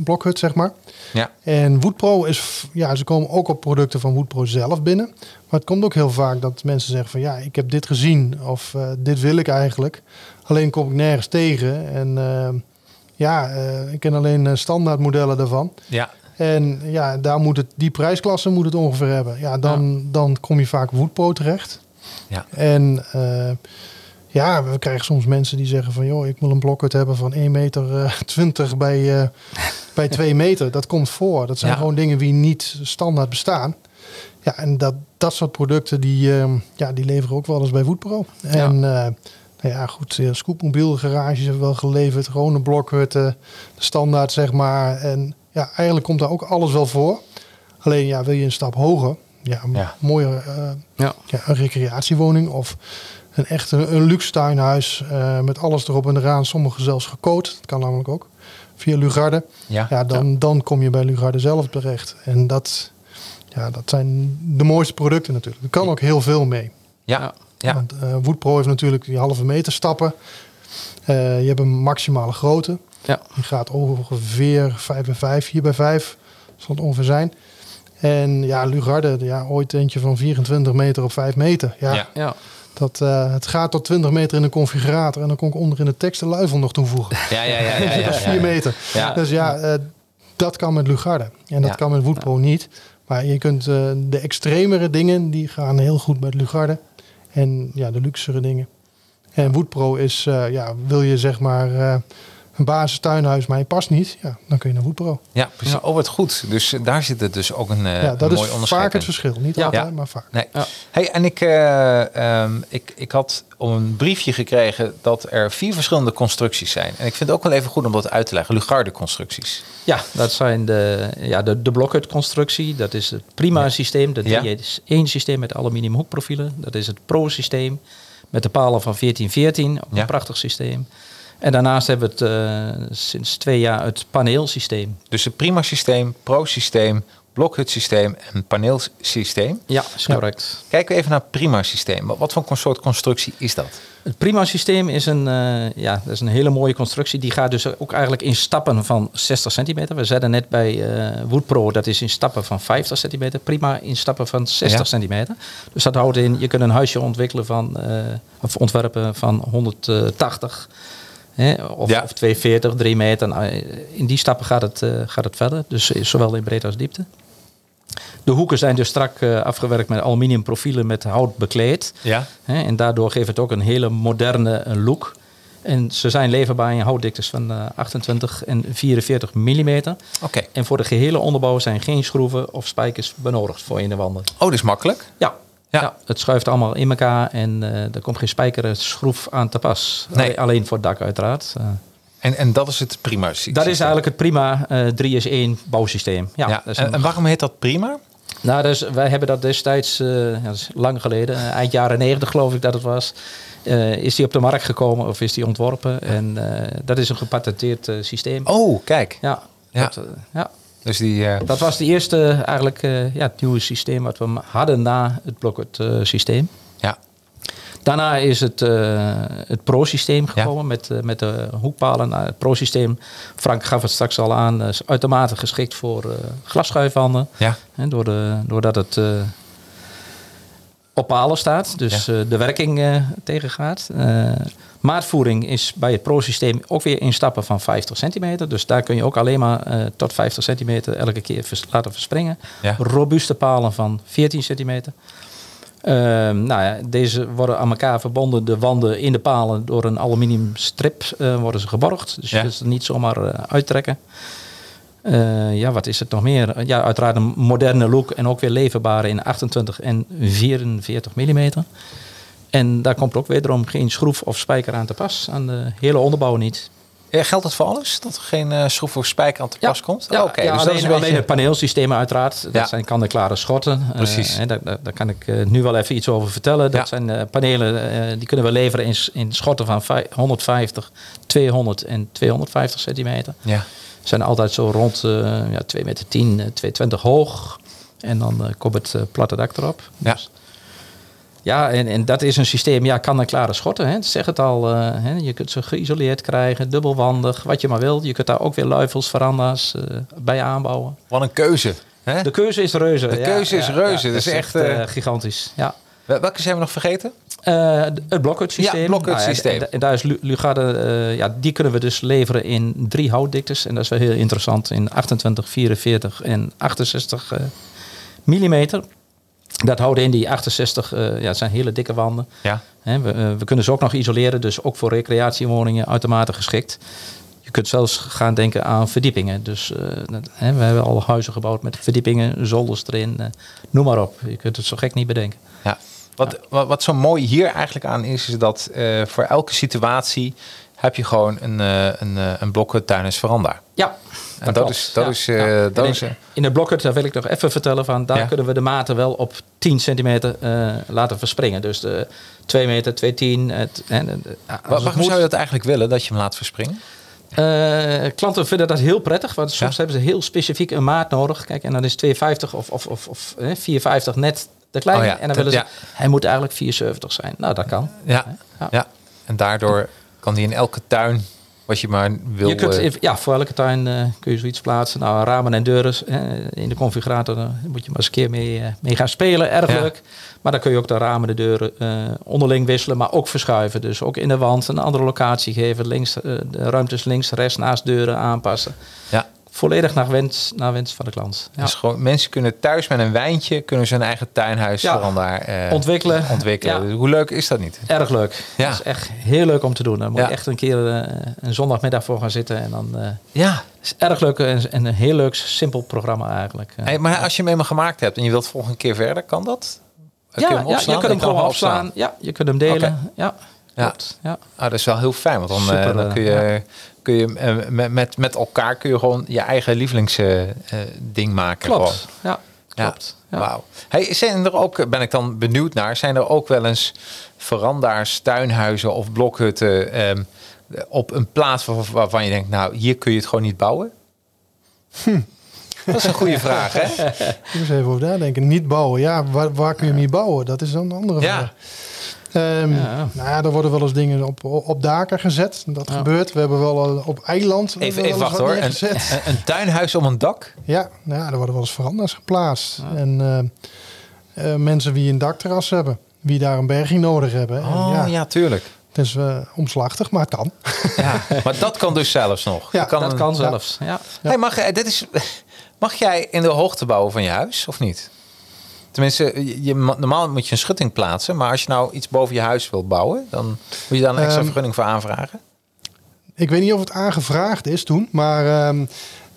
blokhut zeg maar. Ja. En Woodpro is, ja, ze komen ook op producten van Woodpro zelf binnen. Maar het komt ook heel vaak dat mensen zeggen van ja, ik heb dit gezien of eh, dit wil ik eigenlijk. Alleen kom ik nergens tegen. En eh, ja, ik ken alleen standaard modellen daarvan. Ja. En ja, daar moet het, die prijsklasse moet het ongeveer hebben. Ja, dan, dan kom je vaak Woodpro terecht. Ja. En ja, we krijgen soms mensen die zeggen van... joh, ik wil een blokhut hebben van 1 meter eh, 20 bij, eh, bij 2 meter. Dat komt voor. Dat zijn Ja. gewoon dingen die niet standaard bestaan. Ja, en dat, dat soort producten die, eh, ja, die leveren ook wel eens bij Woodpro. En eh, nou ja, goed, eh, scootmobiel garages hebben wel geleverd. Gewone blokhutten, de standaard zeg maar. En ja, eigenlijk komt daar ook alles wel voor. Alleen ja, wil je een stap hoger... Ja, een Ja. mooie eh, Ja. ja, een recreatiewoning of een echt een, een luxe tuinhuis eh, met alles erop en eraan. Sommige zelfs gecoat. Dat kan namelijk ook via Lugarde. Ja. Ja, dan, dan kom je bij Lugarde zelf terecht. En dat, ja, dat zijn de mooiste producten natuurlijk. Er kan ook heel veel mee. Ja. Ja. Want eh Woodpro heeft natuurlijk die halve meter stappen. Eh, je hebt een maximale grootte. Ja. Die gaat ongeveer 5 bij 5, 4 bij 5 zal het ongeveer zijn. En ja, Lugarde, ja, ooit eentje van 24 meter op 5 meter. Ja, Ja. Dat, eh, het gaat tot 20 meter in een configurator. En dan kon ik onder in de tekst de luifel nog toevoegen. Ja, ja, ja, ja, ja, dat is ja, 4 ja. meter. Dus ja, eh, dat kan met Lugarde. En dat kan met Woodpro niet. Maar je kunt eh, de extremere dingen, die gaan heel goed met Lugarde. En ja, de luxere dingen. En Woodpro is, ja, wil je zeg maar een basistuinhuis, maar je past niet. Ja, dan kun je naar Woodpro. Ja, precies. Oh, wat goed. Dus eh, daar zit het dus ook een, eh, ja, dat een mooi is onderscheid vaak het verschil. Niet Ja. altijd, Ja. maar vaak. Nee. Ja. Hey, en ik, eh, ehm, ik, ik had om een briefje gekregen dat er vier verschillende constructies zijn. En ik vind het ook wel even goed om dat uit te leggen. Lugarde constructies. Ja, dat zijn de, ja, de, de blokhutconstructie. Dat is het prima systeem. Dat Ja. is één systeem met aluminium hoekprofielen. Dat is het Pro-systeem met de palen van 1414. Ook Ja. een prachtig systeem. En daarnaast hebben we het eh, sinds twee jaar het paneelsysteem. Dus het prima systeem, pro systeem, blokhut systeem en paneelsysteem. Ja, is correct. Kijken we even naar het prima systeem. Wat voor een soort constructie is dat? Het prima systeem is een, eh, ja, dat is een hele mooie constructie. Die gaat dus ook eigenlijk in stappen van 60 centimeter. We zeiden net bij eh Woodpro, dat is in stappen van 50 centimeter. Prima in stappen van 60 Ja. centimeter. Dus dat houdt in, je kunt een huisje ontwikkelen van, eh, of ontwerpen van 180. Hè, of, Ja. of 240, 3 meter. Nou, eh, in die stappen gaat het, eh, gaat het verder. Dus eh, zowel in breedte als diepte. De hoeken zijn dus strak afgewerkt met aluminium profielen met hout bekleed. Ja. Hè, en daardoor geeft het ook een hele moderne look. En ze zijn leverbaar in houtdiktes van eh, 28 en 44 mm. Oké. En voor de gehele onderbouw zijn geen schroeven of spijkers benodigd voor in de wanden. Oh, dat is makkelijk. Ja, Ja. ja. het schuift allemaal in elkaar en eh, er komt geen spijker en schroef aan te pas. Nee. Alleen- voor het dak uiteraard. Eh, En, en dat is het prima systeem. dat is eigenlijk het prima eh 3 is 1 bouwsysteem. Ja, Ja. En, waarom heet dat prima? Nou, dus wij hebben dat destijds, eh, ja, dat is lang geleden, eh, eind jaren 90 geloof ik dat het was, eh, is die op de markt gekomen of is die ontworpen. En eh, dat is een gepatenteerd eh, systeem. Oh, kijk. Ja, Ja. dat, eh, ja. Dus die... eh, Dat was de eerste eigenlijk eh, ja, het nieuwe systeem wat we hadden na het Blokhut eh, systeem. ja. Daarna is het, het Pro-systeem gekomen met, met de hoekpalen. Nou, het Pro-systeem, Frank gaf het straks al aan, is uitermate geschikt voor glasschuifwanden. Ja. Hè, door de, doordat het op palen staat, dus eh, de werking eh, tegengaat. Eh, maatvoering is bij het Pro-systeem ook weer in stappen van 50 centimeter. Dus daar kun je ook alleen maar tot 50 centimeter elke keer vers- laten verspringen. Ja. Robuuste palen van 14 centimeter. Ehm, nou ja, deze worden aan elkaar verbonden, de wanden in de palen, door een aluminium strip worden ze geborgd. Dus Ja. je kunt ze niet zomaar uittrekken. Eh, ja, wat is het nog meer? Ja, uiteraard een moderne look en ook weer leverbaar in 28 en 44 mm. En daar komt ook wederom geen schroef of spijker aan te pas. Aan de hele onderbouw niet. Eh, Geldt dat voor alles? Dat er geen eh, schroef of spijker aan te pas komt? Ja, Oh, ja, dus alleen, dat is alleen beetje... paneelsystemen uiteraard. Dat zijn kant-en-klare schotten. Eh, Precies. daar, kan ik eh, nu wel even iets over vertellen. Dat zijn eh, panelen eh, die kunnen we leveren in, in schotten van vij- 150, 200 en 250 centimeter. Ja. Zijn altijd zo rond eh ja, 2 meter 10, eh, 220 hoog. En dan eh, komt het eh, platte dak erop. Ja. Dus- ja, en, en dat is een systeem, ja, kan en klare schotten. Hè. Zeg het al, eh, hè. je kunt ze geïsoleerd krijgen, dubbelwandig, wat je maar wilt. Je kunt daar ook weer luifels, veranda's eh, bij aanbouwen. Wat een keuze. Hè? De keuze is reuze. De keuze is reuze, dat is echt, eh, gigantisch. Ja. Wel- Welke zijn we nog vergeten? Eh, het Blokhut systeem. Ja, Blokhut systeem. en, en daar is eh, ja, die kunnen we dus leveren in drie houtdiktes. En dat is wel heel interessant. In 28, 44 en 68 eh millimeter. Dat houden in die 68, eh, ja, het zijn hele dikke wanden. Ja. Hè, we, we kunnen ze ook nog isoleren, dus ook voor recreatiewoningen uitermate geschikt. Je kunt zelfs gaan denken aan verdiepingen. Dus dat- we hebben al huizen gebouwd met verdiepingen, zolders erin, noem maar op. Je kunt het zo gek niet bedenken. Ja. Wat, wat, wat zo mooi hier eigenlijk aan is, is dat eh, voor elke situatie heb je gewoon een, eh een, eh, een tuinhuis veranda. Ja, En dat is- dat Ja, is, ja. dat is, in, in de blokhut, daar wil ik nog even vertellen van, daar Ja. kunnen we de maten wel op 10 centimeter laten verspringen. Dus de 2 meter, 210. Het, en, en, ja, als Wa- het waarom moet. zou je dat eigenlijk willen, dat je hem laat verspringen? Klanten vinden dat heel prettig, want soms hebben ze heel specifiek een maat nodig. Kijk, en dan is 250 of, of, of, of eh, 450 net te klein. Oh ja, en dan willen ze, ja. hij moet eigenlijk 470 zijn. Nou, dat kan. Ja. Ja. ja. En daardoor kan die in elke tuin, wat je maar wil... Je kunt, eh, even- ja, voor elke tuin eh, kun je zoiets plaatsen. Nou, ramen en deuren eh, in de configurator moet je maar eens een keer mee, mee gaan spelen. Erg Ja. leuk. Maar dan kun je ook de ramen, de deuren onderling wisselen, maar ook verschuiven. Dus ook in de wand een andere locatie geven. Links, de ruimtes links, rechts, naast deuren aanpassen. ja. Volledig naar wens, naar wens van de klant. Ja. Dus gewoon, mensen kunnen thuis met een wijntje, kunnen ze hun eigen tuinhuis Ja. veranda eh, Ontwikkelen. ontwikkelen. Ja. Hoe leuk is dat niet? Erg leuk. Ja. Dat is echt heel leuk om te doen. Dan moet je echt een keer eh, een zondagmiddag voor gaan zitten. En dan eh Ja. is erg leuk en, en een heel leuk, simpel programma eigenlijk. Hey, maar als je hem eenmaal gemaakt hebt en je wilt volgende keer verder, kan dat? Kun ja, je hem ja, je kunt hem gewoon opslaan. Ja, je kunt hem delen. Ja, Ja. klopt. Ja. Ah, dat is wel heel fijn, want dan, Super, dan kun je, kun je eh, met, met, met elkaar kun je gewoon je eigen lievelingsding ding maken. Klopt. Gewoon. Ja, klopt. Ja. Wauw. Hey, zijn er ook, ben ik dan benieuwd naar, zijn er ook wel eens veranda's, tuinhuizen of blokhutten ehm, op een plaats waar- waarvan je denkt, nou, hier kun je het gewoon niet bouwen? Dat is een goede vraag, hè? Ik moet even over nadenken. Niet bouwen. Ja, waar, waar kun je hem niet bouwen? Dat is dan een andere Ja. vraag. Ehm, Ja. Nou ja, er worden wel eens dingen op, op daken gezet. Dat Ja. gebeurt. We hebben wel op eiland Even, even wat hoor. Een, een, een tuinhuis om een dak? Ja, nou ja, er worden wel eens veranda's geplaatst. En eh, eh, mensen die een dakterras hebben, die daar een berging nodig hebben. En Oh, ja, ja, tuurlijk. Het is eh, omslachtig, maar het kan. Ja, maar dat kan dus zelfs nog. Ja, Je kan Dat een- kan zelfs. Ja. Hey, mag, dit is, mag jij in de hoogte bouwen van je huis of niet? Tenminste, je, je- normaal moet je een schutting plaatsen, maar als je nou iets boven je huis wilt bouwen, dan moet je daar een extra Ehm, vergunning voor aanvragen. Ik weet niet of het aangevraagd is toen, maar ehm,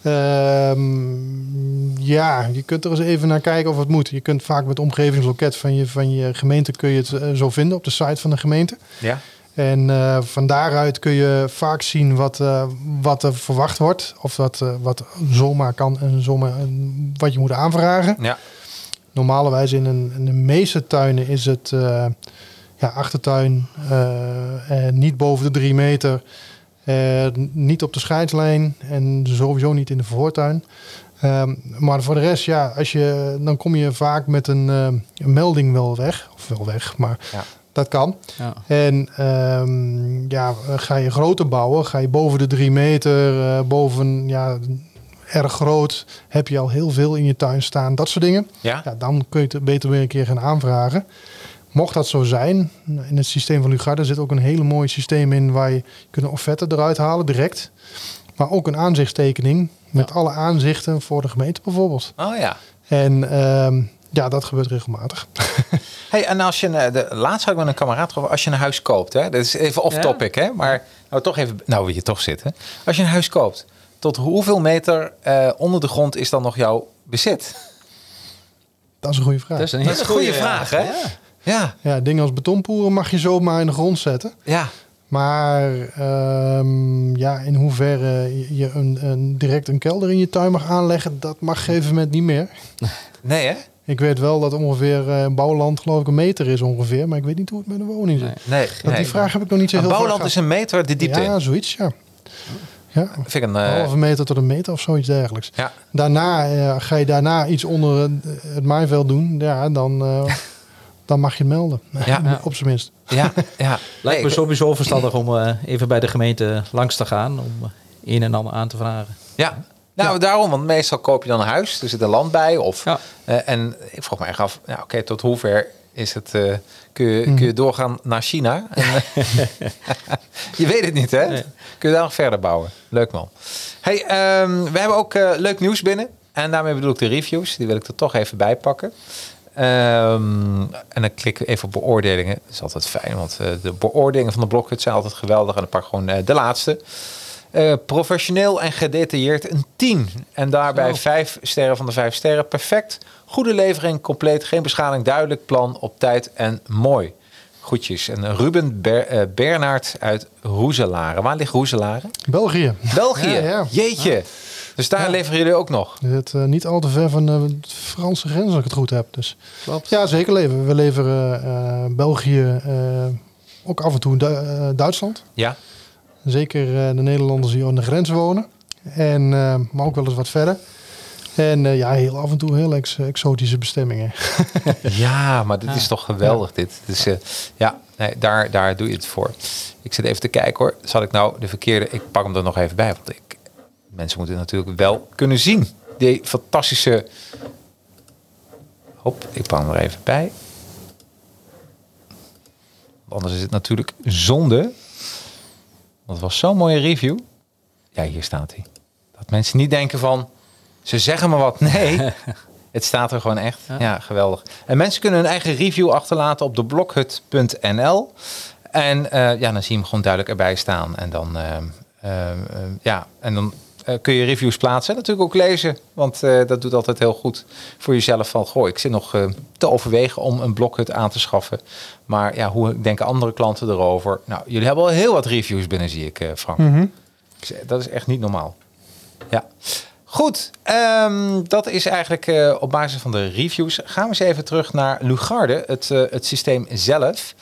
ehm, ja, je kunt er eens even naar kijken of het moet. Je kunt vaak met het omgevingsloket van je, van je gemeente kun je het eh, zo vinden op de site van de gemeente. Ja. En eh, van daaruit kun je vaak zien wat, eh, wat er verwacht wordt. Of dat wat zomaar kan en zomaar wat je moet aanvragen. Ja. Normalerwijs in, een, in de meeste tuinen is het eh, ja, achtertuin eh, en niet boven de drie meter. Eh, niet op de scheidslijn en sowieso niet in de voortuin. Ehm, maar voor de rest, ja, als je, dan kom je vaak met een, eh, een melding wel weg. Of wel weg, maar Ja. dat kan. Ja. En ehm, ja, ga je groter bouwen, ga je boven de drie meter, eh, boven ja, erg groot, heb je al heel veel in je tuin staan, dat soort dingen. Ja? Ja, dan kun je het beter weer een keer gaan aanvragen. Mocht dat zo zijn, in het systeem van Lugarde zit ook een hele mooi systeem in waar je kunt een offerte eruit halen direct. Maar ook een aanzichtstekening met alle aanzichten voor de gemeente bijvoorbeeld. Oh ja. En ehm, ja, dat gebeurt regelmatig. Hey, en als je, een- de, laatst had ik met een kameraad over, als je een huis koopt, hè, dat is even off Ja. topic, hè, maar nou toch even, nou wil je toch zitten. Als je een huis koopt, tot hoeveel meter eh, onder de grond is dan nog jouw bezit? Dat is een goede vraag. Dat is een, Dat is een goede vraag, hè? Ja. Ja, Ja, dingen als betonpoeren mag je zomaar in de grond zetten. ja. Maar ehm, ja, in hoeverre je een, een, direct een kelder in je tuin mag aanleggen, dat mag op een gegeven moment niet meer. Nee, hè? Ik weet wel dat ongeveer eh, bouwland geloof ik een meter is ongeveer, maar ik weet niet hoe het met een woning zit. Nee. Nee. Want nee. Die vraag heb ik nog niet zo Een heel vaak bouwland is een meter de diepte Ja, in. zoiets, ja. Ja, Vind ik een, een eh, halve meter tot een meter of zoiets dergelijks. ja. Daarna, eh, ga je daarna iets onder het, het maaiveld doen, ja, dan, eh, dan mag je het melden. Ja. Op zijn minst. Ja, ja. Lijkt me sowieso verstandig om eh, even bij de gemeente langs te gaan. Om een en ander aan te vragen. Ja. Nou, daarom, want meestal koop je dan een huis, er zit een land bij. Of, Ja. eh, en ik vroeg me echt af, nou, oké, tot hoever is het, eh, kun, je, Mhm. kun je doorgaan naar China? Je weet het niet, hè? Nee. Kun je daar nog verder bouwen? Leuk man. Hey, ehm, we hebben ook eh, leuk nieuws binnen. En daarmee bedoel ik de reviews. Die wil ik er toch even bij pakken. Ehm, en dan klikken we even op beoordelingen. Dat is altijd fijn, want eh, de beoordelingen van de Blokhut zijn altijd geweldig. En dan pak ik gewoon eh, de laatste. Professioneel en gedetailleerd een 10. En daarbij Zo. 5 sterren van de 5 sterren. Perfect. Goede levering, compleet, geen beschadiging, duidelijk plan, op tijd en mooi. Goedjes. En Ruben Ber, eh, Bernhard uit Roeselare. Waar ligt Roeselare? België. België. Ja, ja. Jeetje. Dus daar Ja. leveren jullie ook nog. Je zit eh, niet al te ver van de Franse grens, als ik het goed heb. Dus. Klopt. Ja, zeker leveren. We leveren eh, België, eh, ook af en toe Du- eh, Duitsland. Ja. Zeker eh, de Nederlanders die aan de grens wonen. En, eh, maar ook wel eens wat verder. En eh, ja, heel af en toe heel ex- exotische bestemmingen. Ja, maar dit is toch geweldig dit. Dus eh, ja, nee, daar, daar doe je het voor. Ik zit even te kijken hoor. Zal ik nou de verkeerde... Ik pak hem er nog even bij. Want ik, mensen moeten natuurlijk wel kunnen zien. Die fantastische... Hop, ik pak hem er even bij. Anders is het natuurlijk zonde. Want het was zo'n mooie review. Ja, hier staat hij. Dat mensen niet denken van... Ze zeggen me wat. Nee, het staat er gewoon echt. Ja. Ja. geweldig. En mensen kunnen hun eigen review achterlaten op de blokhut.nl. En eh, ja, dan zie je hem gewoon duidelijk erbij staan. En dan, ehm, ehm, ehm, ja, en dan eh, kun je reviews plaatsen. En natuurlijk ook lezen. Want eh, dat doet altijd heel goed voor jezelf. Van, goh, ik zit nog eh, te overwegen om een blokhut aan te schaffen. Maar ja, hoe denken andere klanten erover? Nou, jullie hebben al heel wat reviews binnen, zie ik, eh, Frank. Zeg, Dat is echt niet normaal. Ja. Goed, ehm, dat is eigenlijk eh, op basis van de reviews. Gaan we eens even terug naar Lugarde, het, eh, het systeem zelf.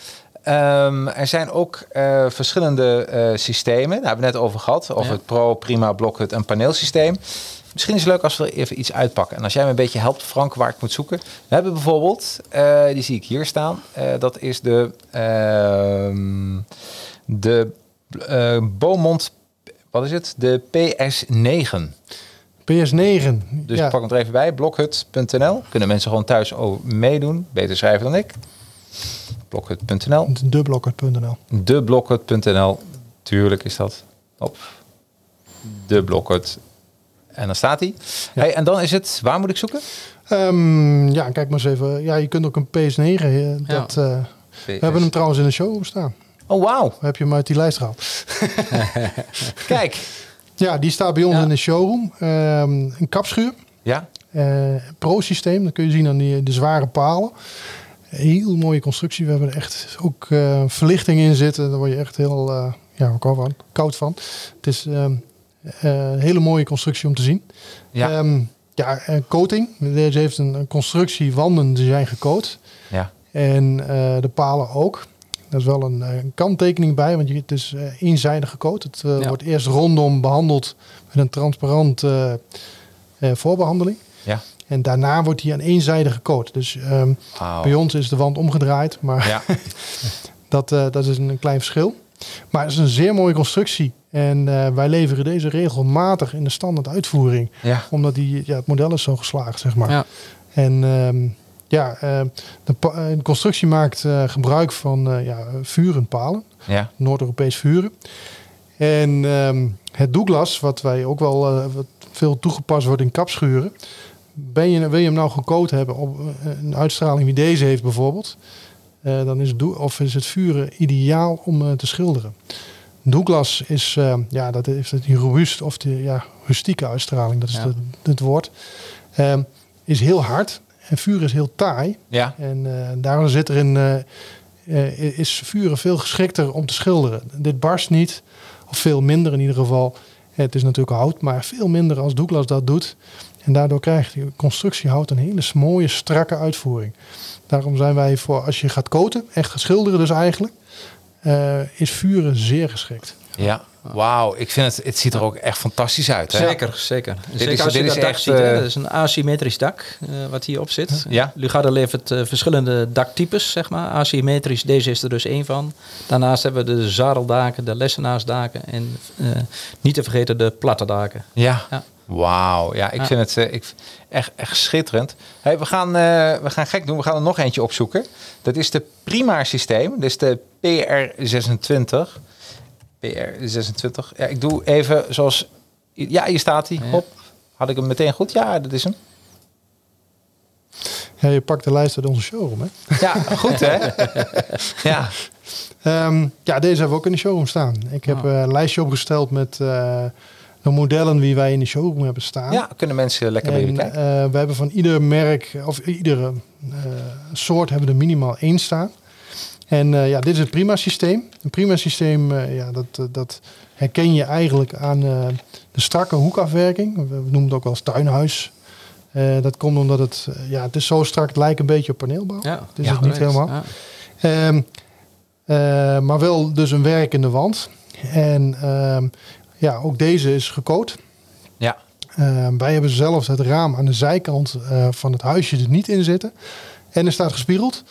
Ehm, er zijn ook eh, verschillende systemen. Daar hebben we net over gehad. Over Ja. het Pro, Prima, Blokhut en paneelsysteem. Misschien is het leuk als we er even iets uitpakken. En als jij me een beetje helpt, Frank, waar ik moet zoeken. We hebben bijvoorbeeld, die zie ik hier staan. Dat is de, ehm, de Beaumont, wat is het? De PS9. PS9. Dus ja. pak hem er even bij. Blokhut.nl. Kunnen mensen gewoon thuis meedoen. Beter schrijven dan ik. Blokhut.nl. Deblokker.nl. Deblokhut.nl. Tuurlijk is dat. Op. De Blokhut. En dan staat hij. Hey, en dan is het, waar moet ik zoeken? Ehm, ja, kijk maar eens even. Ja, je kunt ook een PS9. eh, dat, eh, we hebben hem trouwens in de show staan. Oh, wauw. Heb je hem uit die lijst gehaald? Kijk. Ja, die staat bij ons Ja. in de showroom. Ehm, een kapschuur. Ja. eh Pro-systeem. Dat kun je zien aan die, de zware palen. Heel mooie constructie. We hebben er echt ook eh, verlichting in zitten. Daar word je echt heel eh, ja, koud van. Koud van. Het is ehm, eh, een hele mooie constructie om te zien. Ja. Ehm, ja, coating. Deze heeft een, constructie. Wanden die zijn gecoat. Ja. En de palen ook. Daar is wel een, eh, een kanttekening bij, want je, het is eh, eenzijdig gecoat. Het eh, Ja. wordt eerst rondom behandeld met een transparant eh, eh, voorbehandeling. Ja. En daarna wordt hij aan één zijde gecoat. Dus ehm, bij ons is de wand omgedraaid, maar Ja. dat, eh, dat is een klein verschil. Maar het is een zeer mooie constructie. En eh, wij leveren deze regelmatig in de standaard uitvoering. ja. Omdat die, ja, het model is zo geslaagd, zeg maar. Ja. En ehm, ja, eh, de, eh, de constructie maakt eh, gebruik van ja, vurenpalen. Ja. Noord-Europees vuren. En ehm, het Douglas, wat wij ook wel wat veel toegepast wordt in kapschuren. Ben je, wil je hem nou gecoat hebben op een uitstraling wie deze heeft bijvoorbeeld. dan is het, of is het vuren ideaal om te schilderen. Douglas is, eh, ja, dat heeft die robuust of de ja, rustieke uitstraling, dat is Ja. het woord. Ehm, is heel hard en vuur is heel taai. Ja. En eh, daarom zit er in, eh, eh, is vuren veel geschikter om te schilderen. Dit barst niet, of veel minder in ieder geval. Het is natuurlijk hout, maar veel minder als Douglas dat doet. En daardoor krijgt die constructiehout een hele mooie, strakke uitvoering. Daarom zijn wij voor, als je gaat koten, echt gaat schilderen dus eigenlijk, is vuren zeer geschikt. Ja. Wauw. Ik vind het, het ziet er ook echt fantastisch uit. Hè? Zeker, zeker. is- zeker als je dit dat is dak echt, ziet. Hè? eh, Dat is een asymmetrisch dak eh, wat hierop zit. Ja. Lugarde levert eh, verschillende daktypes, zeg maar. Asymmetrisch, deze is er dus één van. Daarnaast hebben we de zadeldaken, de lessenaarsdaken en niet te vergeten de platte daken. Ja. Ja. Wauw. Ja, ik Ja. vind het ik, echt, echt schitterend. Hey, we, gaan, we gaan gek doen. We gaan er nog eentje opzoeken. Dat is de Prima systeem. Dat is de PR26. PR26. Ja, ik doe even zoals... Ja, hier staat hij. Hop. Had ik hem meteen goed? Ja, dat is hem. Ja, je pakt de lijst uit onze showroom, hè? Ja, goed hè? Ja. Ehm, ja, deze hebben we ook in de showroom staan. Ik heb eh, een lijstje opgesteld met eh, de modellen die wij in de showroom hebben staan. ja, kunnen mensen lekker bij jullie kijken. eh, we hebben van ieder merk of iedere eh, soort hebben we er minimaal één staan. En eh, ja, dit is het prima systeem. Een prima systeem, eh, ja, dat, eh, dat herken je eigenlijk aan de strakke hoekafwerking. We, noemen het ook wel als tuinhuis. Dat komt omdat het, ja, het is zo strak, het lijkt een beetje op paneelbouw. Ja, Het is Ja, het niet correct. helemaal. Ja. Ehm, eh, maar wel dus een werkende wand. En ehm, ja, ook deze is gecoat. Ja. Ehm, wij hebben zelfs het raam aan de zijkant van het huisje er niet in zitten. En er staat gespiegeld.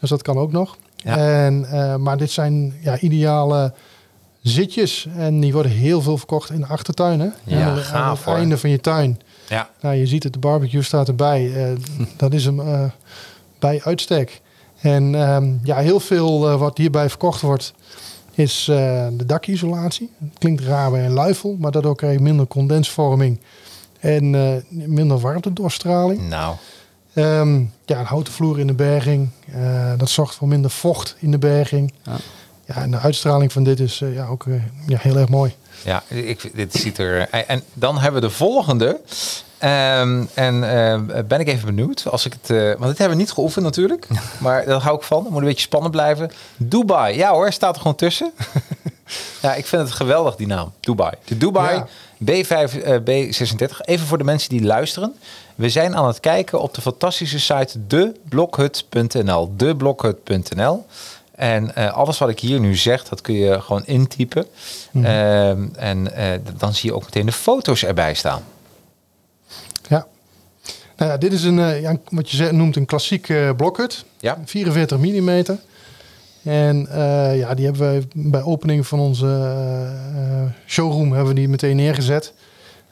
Dus dat kan ook nog. Ja. En, eh, maar dit zijn ja, ideale zitjes. En die worden heel veel verkocht in de achtertuin. Hè? Ja, aan, de- aan gaaf, het hoor. einde van je tuin. Ja. Nou, je ziet het, de barbecue staat erbij. Eh, dat is hem eh, bij uitstek. En ehm, ja, heel veel wat hierbij verkocht wordt, is de dakisolatie. Het klinkt raar bij een luifel, maar daardoor krijg je minder condensvorming en minder warmtedoorstraling. Nou. Ehm ja, een houten vloer in de berging, eh, dat zorgt voor minder vocht in de berging. Ja. Ja, en de uitstraling van dit is eh, ja, ook eh, ja, heel erg mooi. Ja, ik, dit ziet er. En dan hebben we de volgende. Ehm, en ben ik even benieuwd. Als ik het, want dit hebben we niet geoefend natuurlijk. Maar daar hou ik van. Moet een beetje spannend blijven. Dubai. Ja hoor, staat er gewoon tussen. ja, ik vind het geweldig die naam. Dubai. De Dubai Ja. B5, eh, B36. Even voor de mensen die luisteren. We zijn aan het kijken op de fantastische site deblokhut.nl. Deblokhut.nl. En eh, alles wat ik hier nu zeg, dat kun je gewoon intypen. Mhm. Ehm, en eh, dan zie je ook meteen de foto's erbij staan. Ja. Nou ja, dit is een, eh, ja, wat je noemt een klassiek eh, blokhut. Ja. 44 mm. En eh, ja, die hebben we bij opening van onze eh, eh, showroom hebben we die meteen neergezet.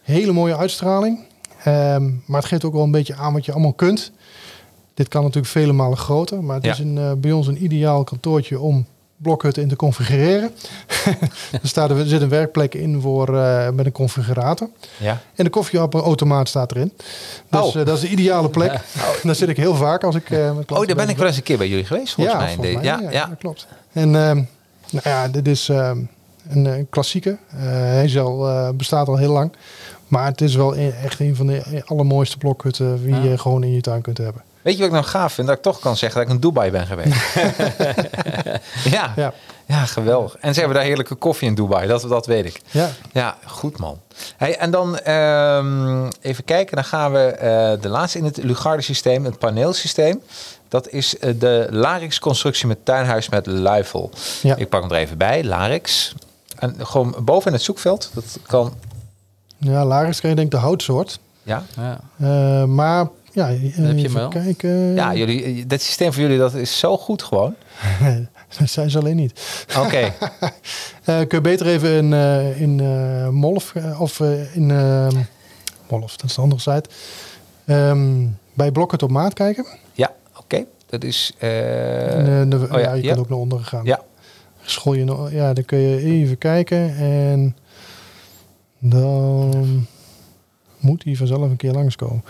Hele mooie uitstraling. Ehm, maar het geeft ook wel een beetje aan wat je allemaal kunt. Dit kan natuurlijk vele malen groter. Maar het Ja. is een, bij ons een ideaal kantoortje om blokhutten in te configureren. er, staat, er zit een werkplek in voor, eh, met een configurator. Ja. En de koffieautomaat staat erin. Dus Oh. eh, dat is de ideale plek. Daar zit ik heel vaak als ik... met klanten Oh, daar ben ik wel eens een keer bij jullie geweest, volgens ja, mij. volgens mij, ja, ja, ja. klopt. En ehm, nou ja, dit is ehm, een, eh, klassieke. Hij bestaat al heel lang. Maar het is wel e- echt een van de allermooiste blokhutten die Ja. je gewoon in je tuin kunt hebben. Weet je wat ik nou gaaf vind? Dat ik toch kan zeggen dat ik in Dubai ben geweest. ja. Ja. Ja, geweldig. En ze hebben daar heerlijke koffie in Dubai, dat, dat weet ik. Ja, Ja, goed man. Hey, en dan ehm, even kijken, dan gaan we eh, de laatste in het Lugarde systeem, het paneelsysteem. Dat is eh, de Larix constructie met tuinhuis met luifel. Ja. Ik pak hem er even bij, Larix. En gewoon boven in het zoekveld, dat kan, ja Larix krijg je denk ik de houtsoort. ja. Ja. Eh, maar ja, eh, heb je wel. kijken. Ja, jullie, dat systeem voor jullie, dat is zo goed gewoon. dat zijn ze alleen niet. Oké, Eh, kun je beter even in, eh, in eh, Molf eh, of eh, in eh, Molf, dat is de andere site. Ehm, bij Blokkert op maat kijken. ja, oké. Dat is, eh, eh, de- oh ja, ja, je ja. kunt ook naar onderen gaan. ja, School je, nog- ja, dan kun je even kijken en dan moet hij vanzelf een keer langskomen.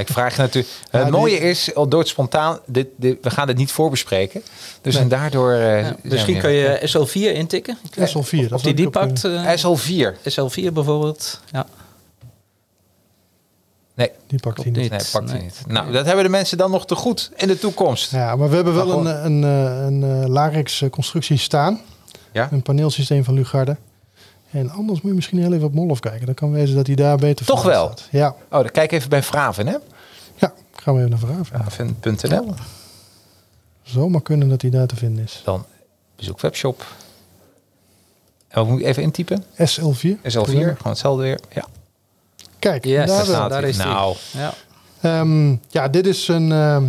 ik vraag je natuurlijk. Ja, het die- mooie is, door het spontaan, dit, dit, we gaan dit niet voorbespreken. Dus Nee. en daardoor. eh, Ja, misschien kun je SL4 intikken. SL4, dat Of zou die die pakt. eh, eh, SL4. SL4 bijvoorbeeld. Ja, Nee, die pakt hij niet. nee, pakt hij nee. niet. Nou, dat hebben de mensen dan nog te goed in de toekomst. Ja, maar we hebben wel Maar een, een, eh, een, eh, Larix eh, constructie staan. Ja? Een paneelsysteem van Lugarde. En anders moet je misschien heel even op Molf kijken. Dan kan wezen dat hij daar beter Toch wel? staat. Ja, Oh, dan kijk even bij Vraven, hè? ja, gaan we even naar vragen. Vraven.nl. Zomaar kunnen dat hij daar te vinden is. Dan bezoek webshop. En wat moet ik even intypen? SL4. SL4, gewoon hetzelfde weer. Ja, Kijk, Yes, daar staat daar is die. nou, Ja. Ehm, ja, dit is een, ehm,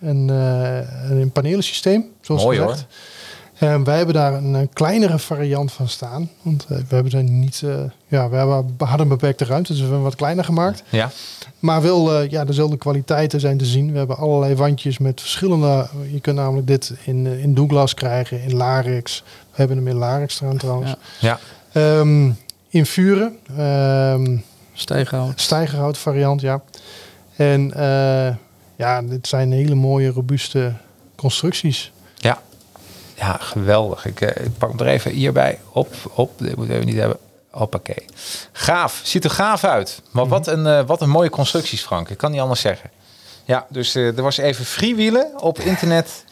een, eh, een panelensysteem, zoals Mooi, gezegd. Ehm, wij hebben daar een, eh, kleinere variant van staan. Want eh, we hebben zijn niet, eh, ja, we hebben, hadden een beperkte ruimte, dus we hebben hem wat kleiner gemaakt. ja. Maar wel, eh, ja, dezelfde kwaliteiten zijn te zien. We hebben allerlei wandjes met verschillende. Je kunt namelijk dit in, in Douglas krijgen, in Larix. We hebben hem in Larix staan trouwens. Ja. Ja, Ehm, in vuren. ehm Stijghout. stijgerhout variant, ja. En eh, ja, dit zijn hele mooie, robuuste constructies. Ja. Geweldig. Ik, eh, ik pak hem er even hierbij. Op, op. Dit moeten we even niet hebben. Hoppakee. Gaaf. Ziet er gaaf uit. Maar wat, een, eh, wat een mooie constructies, Frank. Ik kan niet anders zeggen. Ja, dus eh, er was even freewheelen op internet.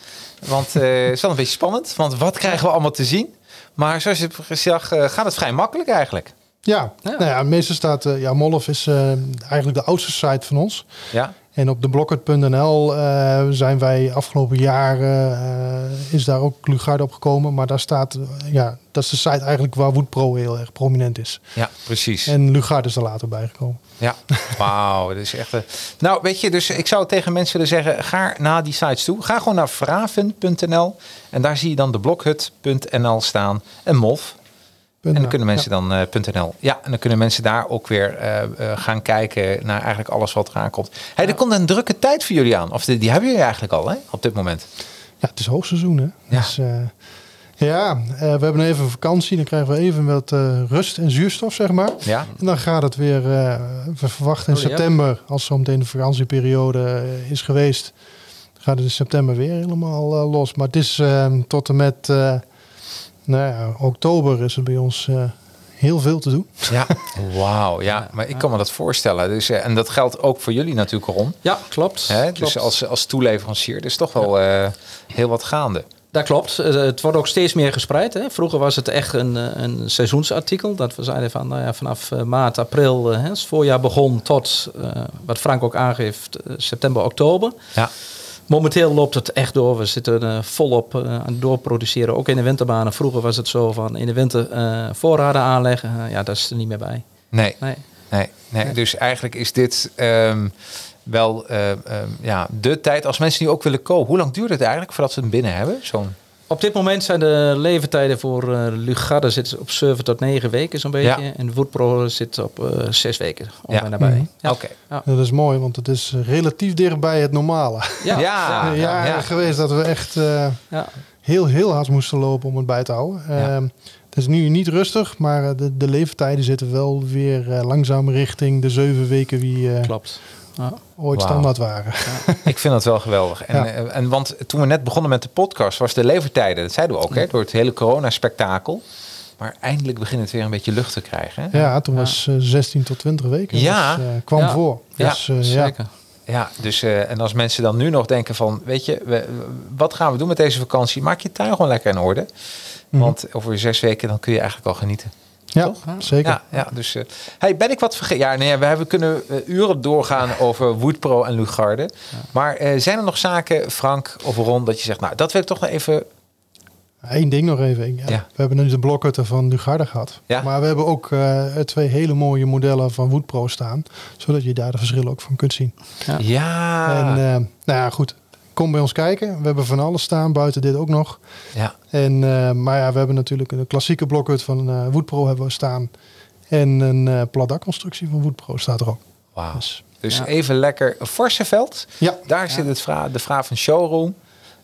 Want eh, het is wel een beetje spannend. Want wat krijgen we allemaal te zien? Maar zoals je zag, eh, gaat het vrij makkelijk eigenlijk. Ja, Ja. Nou ja het meeste staat... ja, Molf is eh, eigenlijk de oudste site van ons. Ja, En op de blokkert.nl eh, zijn wij afgelopen jaren... eh, is daar ook Lugarde op gekomen. Maar daar staat... eh, ja, dat is de site eigenlijk waar Woodpro heel erg prominent is. ja precies. En Lugarde is er later bijgekomen. Ja, wauw. Dat is echt. Nou, weet je, dus ik zou tegen mensen willen zeggen: ga naar die sites toe. Ga gewoon naar vraven.nl en daar zie je dan de blokhut.nl staan en MOF. En dan kunnen mensen dan eh, .nl. Ja, en dan kunnen mensen daar ook weer eh, eh, gaan kijken naar eigenlijk alles wat eraan komt. Hey, er komt een drukke tijd voor jullie aan. Of die, die hebben jullie eigenlijk al, hè, op dit moment. Ja, het is hoogseizoen, hè? Ja. Dus, eh, ja, eh, we hebben even een vakantie. Dan krijgen we even wat eh, rust en zuurstof, zeg maar. Ja, En dan gaat het weer, eh, we verwachten in Oh, ja. september, als zo meteen de vakantieperiode is geweest, gaat het in september weer helemaal los. Maar het is tot en met eh, nou ja, oktober is er bij ons eh, heel veel te doen. ja. wauw. Ja, maar ik kan me dat voorstellen. Dus, eh, en dat geldt ook voor jullie natuurlijk, Ron. Ja, klopt. Hè? klopt. Dus als, als toeleverancier, dus toch wel eh, heel wat gaande. Dat klopt. Het wordt ook steeds meer gespreid. Hè. Vroeger was het echt een, een seizoensartikel. Dat we zeiden van nou ja, vanaf eh, maart, april, hè, het voorjaar begon, tot eh, wat Frank ook aangeeft, september, oktober. Ja. Momenteel loopt het echt door. We zitten eh, volop eh, aan het doorproduceren. Ook in de winterbanen. Vroeger was het zo van in de winter eh, voorraden aanleggen. Ja, dat is er niet meer bij. Nee, Nee. nee, nee. Dus eigenlijk is dit ehm, wel eh, ehm, ja, de tijd als mensen nu ook willen kopen. Hoe lang duurt het eigenlijk voordat ze hem binnen hebben? Zo'n Op dit moment zijn de leeftijden voor eh Lugarde zitten op 7 tot 9 weken zo'n beetje. Ja. En Woodpro zit op eh 6 weken ongeveer Ja. nabij. Mhm. Ja. Oké. Dat is mooi, want het is relatief dichtbij het normale. Ja. Ja. Een jaar ja. geweest dat we echt eh, Ja. heel, heel hard moesten lopen om het bij te houden. Ja. Ehm, het is nu niet rustig, maar eh, de, de leeftijden zitten wel weer eh, langzaam richting de zeven weken eh, Klopt. Ja. ooit Wauw. standaard waren. Ik vind dat wel geweldig. En, Ja. eh, en want toen we net begonnen met de podcast, was de levertijden, dat zeiden we ook, hè, door het hele corona-spektakel. Maar eindelijk begint het weer een beetje lucht te krijgen. Hè? Ja, toen was eh, 16 tot 20 weken. Ja. Eh, kwam Ja. voor. Ja, Dus, ja. Zeker. Ja, dus eh, en als mensen dan nu nog denken van, weet je, we- wat gaan we doen met deze vakantie? Maak je tuin gewoon lekker in orde. Mhm. Want over zes weken dan kun je eigenlijk al genieten. Ja, zeker. Ja, ja dus eh, hey, ben ik wat vergeten? Ja, nee, we hebben kunnen eh, uren doorgaan over Woodpro en Lugarde. Maar eh, zijn er nog zaken, Frank of Ron, dat je zegt, nou, dat wil ik toch nog even. Eén ding nog even. Ja. We hebben nu de blokhutten van Lugarde gehad. Maar we hebben ook twee hele mooie modellen van Woodpro staan. Zodat je daar de verschillen ook van kunt zien. Ja, En nou ja, goed. Kom bij ons kijken. We hebben van alles staan. Buiten dit ook nog. ja, En, eh, maar ja, we hebben natuurlijk een klassieke blokhut van eh Woodpro hebben we staan. En een eh platdakconstructie van Woodpro staat er ook. wauw. Dus, Dus Ja. even lekker Forsenveld. ja, Daar zit het vra de vraag van showroom.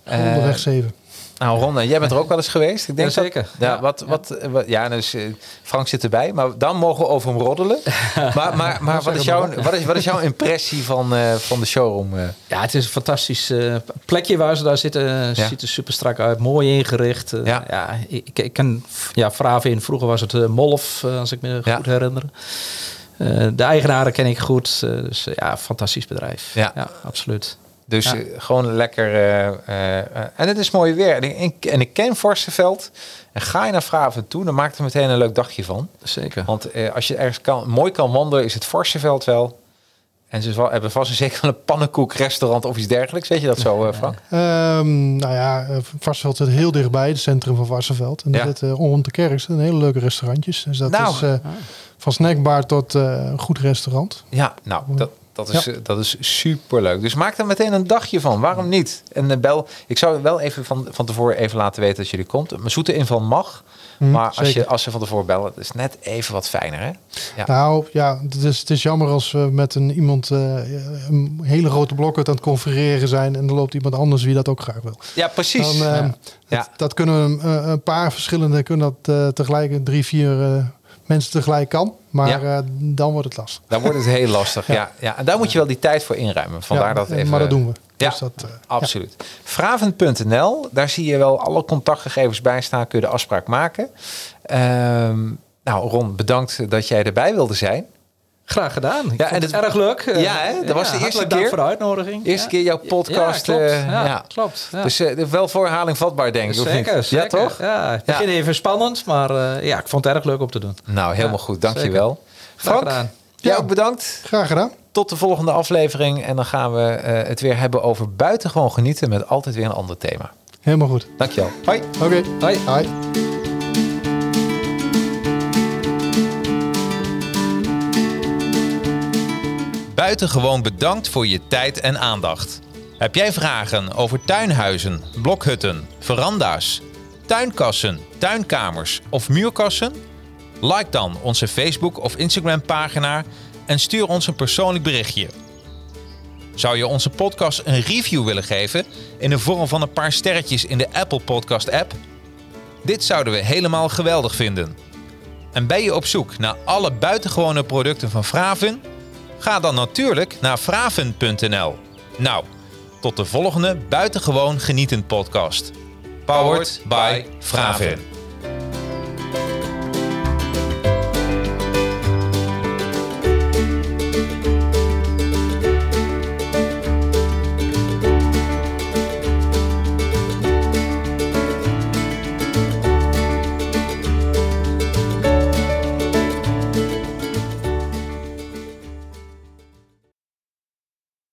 Eh, onderweg 7. Nou, Ron, jij bent er ook wel eens geweest. Ik denk Ja, zeker. Dat, ja, Ja. wat, wat, eh, wat, ja, dus eh, Frank zit erbij, maar dan mogen we over hem roddelen. maar maar, maar wat, is jouw, wat, is, wat is jouw impressie van, eh, van de showroom? eh? Ja, het is een fantastisch eh, plekje waar ze daar zitten. Ziet er super strak uit, mooi ingericht. Eh, Ja. ja. ik, ik ken ja, Fravin. Vroeger was het eh, Molf, eh, als ik me goed herinner. Eh, de eigenaren ken ik goed. eh, dus eh, ja, fantastisch bedrijf. Ja. absoluut. Dus Ja. eh, gewoon lekker. eh, eh, en het is mooi weer. En ik, en ik ken Forstenveld. En ga je naar Vraven toe, dan maakt er meteen een leuk dagje van. Zeker. Want eh, als je ergens kan, mooi kan wandelen, is het Forstenveld wel. En ze hebben vast en zeker een pannenkoekrestaurant of iets dergelijks. Weet je dat zo, eh, Frank? Ehm, nou ja, Varsseveld zit heel dichtbij, het centrum van Varsseveld. En daar Ja. zit eh, rond de kerk zitten hele leuke restaurantjes. Dus dat Nou. is eh, van snackbar tot eh, een goed restaurant. Ja, nou, dat, dat, is, Ja. eh, dat is superleuk. Dus maak er meteen een dagje van. Waarom niet? En eh, bel, ik zou wel even van, van tevoren even laten weten dat jullie komt. Mijn zoete inval mag. Mhm, maar als, je, als ze van tevoren bellen, is net even wat fijner, hè? Ja. Nou ja, het is, het is jammer als we met een iemand eh, een hele grote blokhut aan het confereren zijn. En er loopt iemand anders wie dat ook graag wil. Ja, precies. Dan, eh, Ja. Dat, kunnen we een paar verschillende, kunnen dat tegelijk, drie, vier mensen tegelijk kan. Maar Ja. eh, dan wordt het lastig. Dan wordt het heel lastig. ja. Ja, En daar moet je wel die tijd voor inruimen. Vandaar Ja, dat even. Maar dat doen we. Ja. Dus dat, eh, Absoluut. Vraven.nl, daar zie je wel alle contactgegevens bij staan. Kun je de afspraak maken. Ehm, nou, Ron, bedankt dat jij erbij wilde zijn. Graag gedaan. Ik Ja, vond en het het- erg leuk. Eh, Ja, hè? Dat was de eerste keer. voor de uitnodiging. Eerste Ja. keer jouw podcast. Ja, klopt. eh, ja, ja. klopt. Ja. Dus eh, wel voor herhaling vatbaar, denk ik. of niet? zeker, zeker. Ja, toch? Ja, het begin even spannend, maar eh, ja, ik vond het erg leuk om te doen. Nou, helemaal Ja, goed. Dankjewel. Graag Frank, gedaan. jij Ja. ook bedankt. Graag gedaan. Tot de volgende aflevering. En dan gaan we eh, het weer hebben over buitengewoon genieten met altijd weer een ander thema. Helemaal goed. Dankjewel. Hoi. Oké. Hoi. Hoi. Buitengewoon bedankt voor je tijd en aandacht. Heb jij vragen over tuinhuizen, blokhutten, veranda's, tuinkassen, tuinkamers of muurkassen? Like dan onze Facebook of Instagram pagina en stuur ons een persoonlijk berichtje. Zou je onze podcast een review willen geven in de vorm van een paar sterretjes in de Apple Podcast app? Dit zouden we helemaal geweldig vinden. En ben je op zoek naar alle buitengewone producten van Vraven? Ga dan natuurlijk naar vraven.nl. Nou, tot de volgende buitengewoon genietend podcast. Powered by Vraven.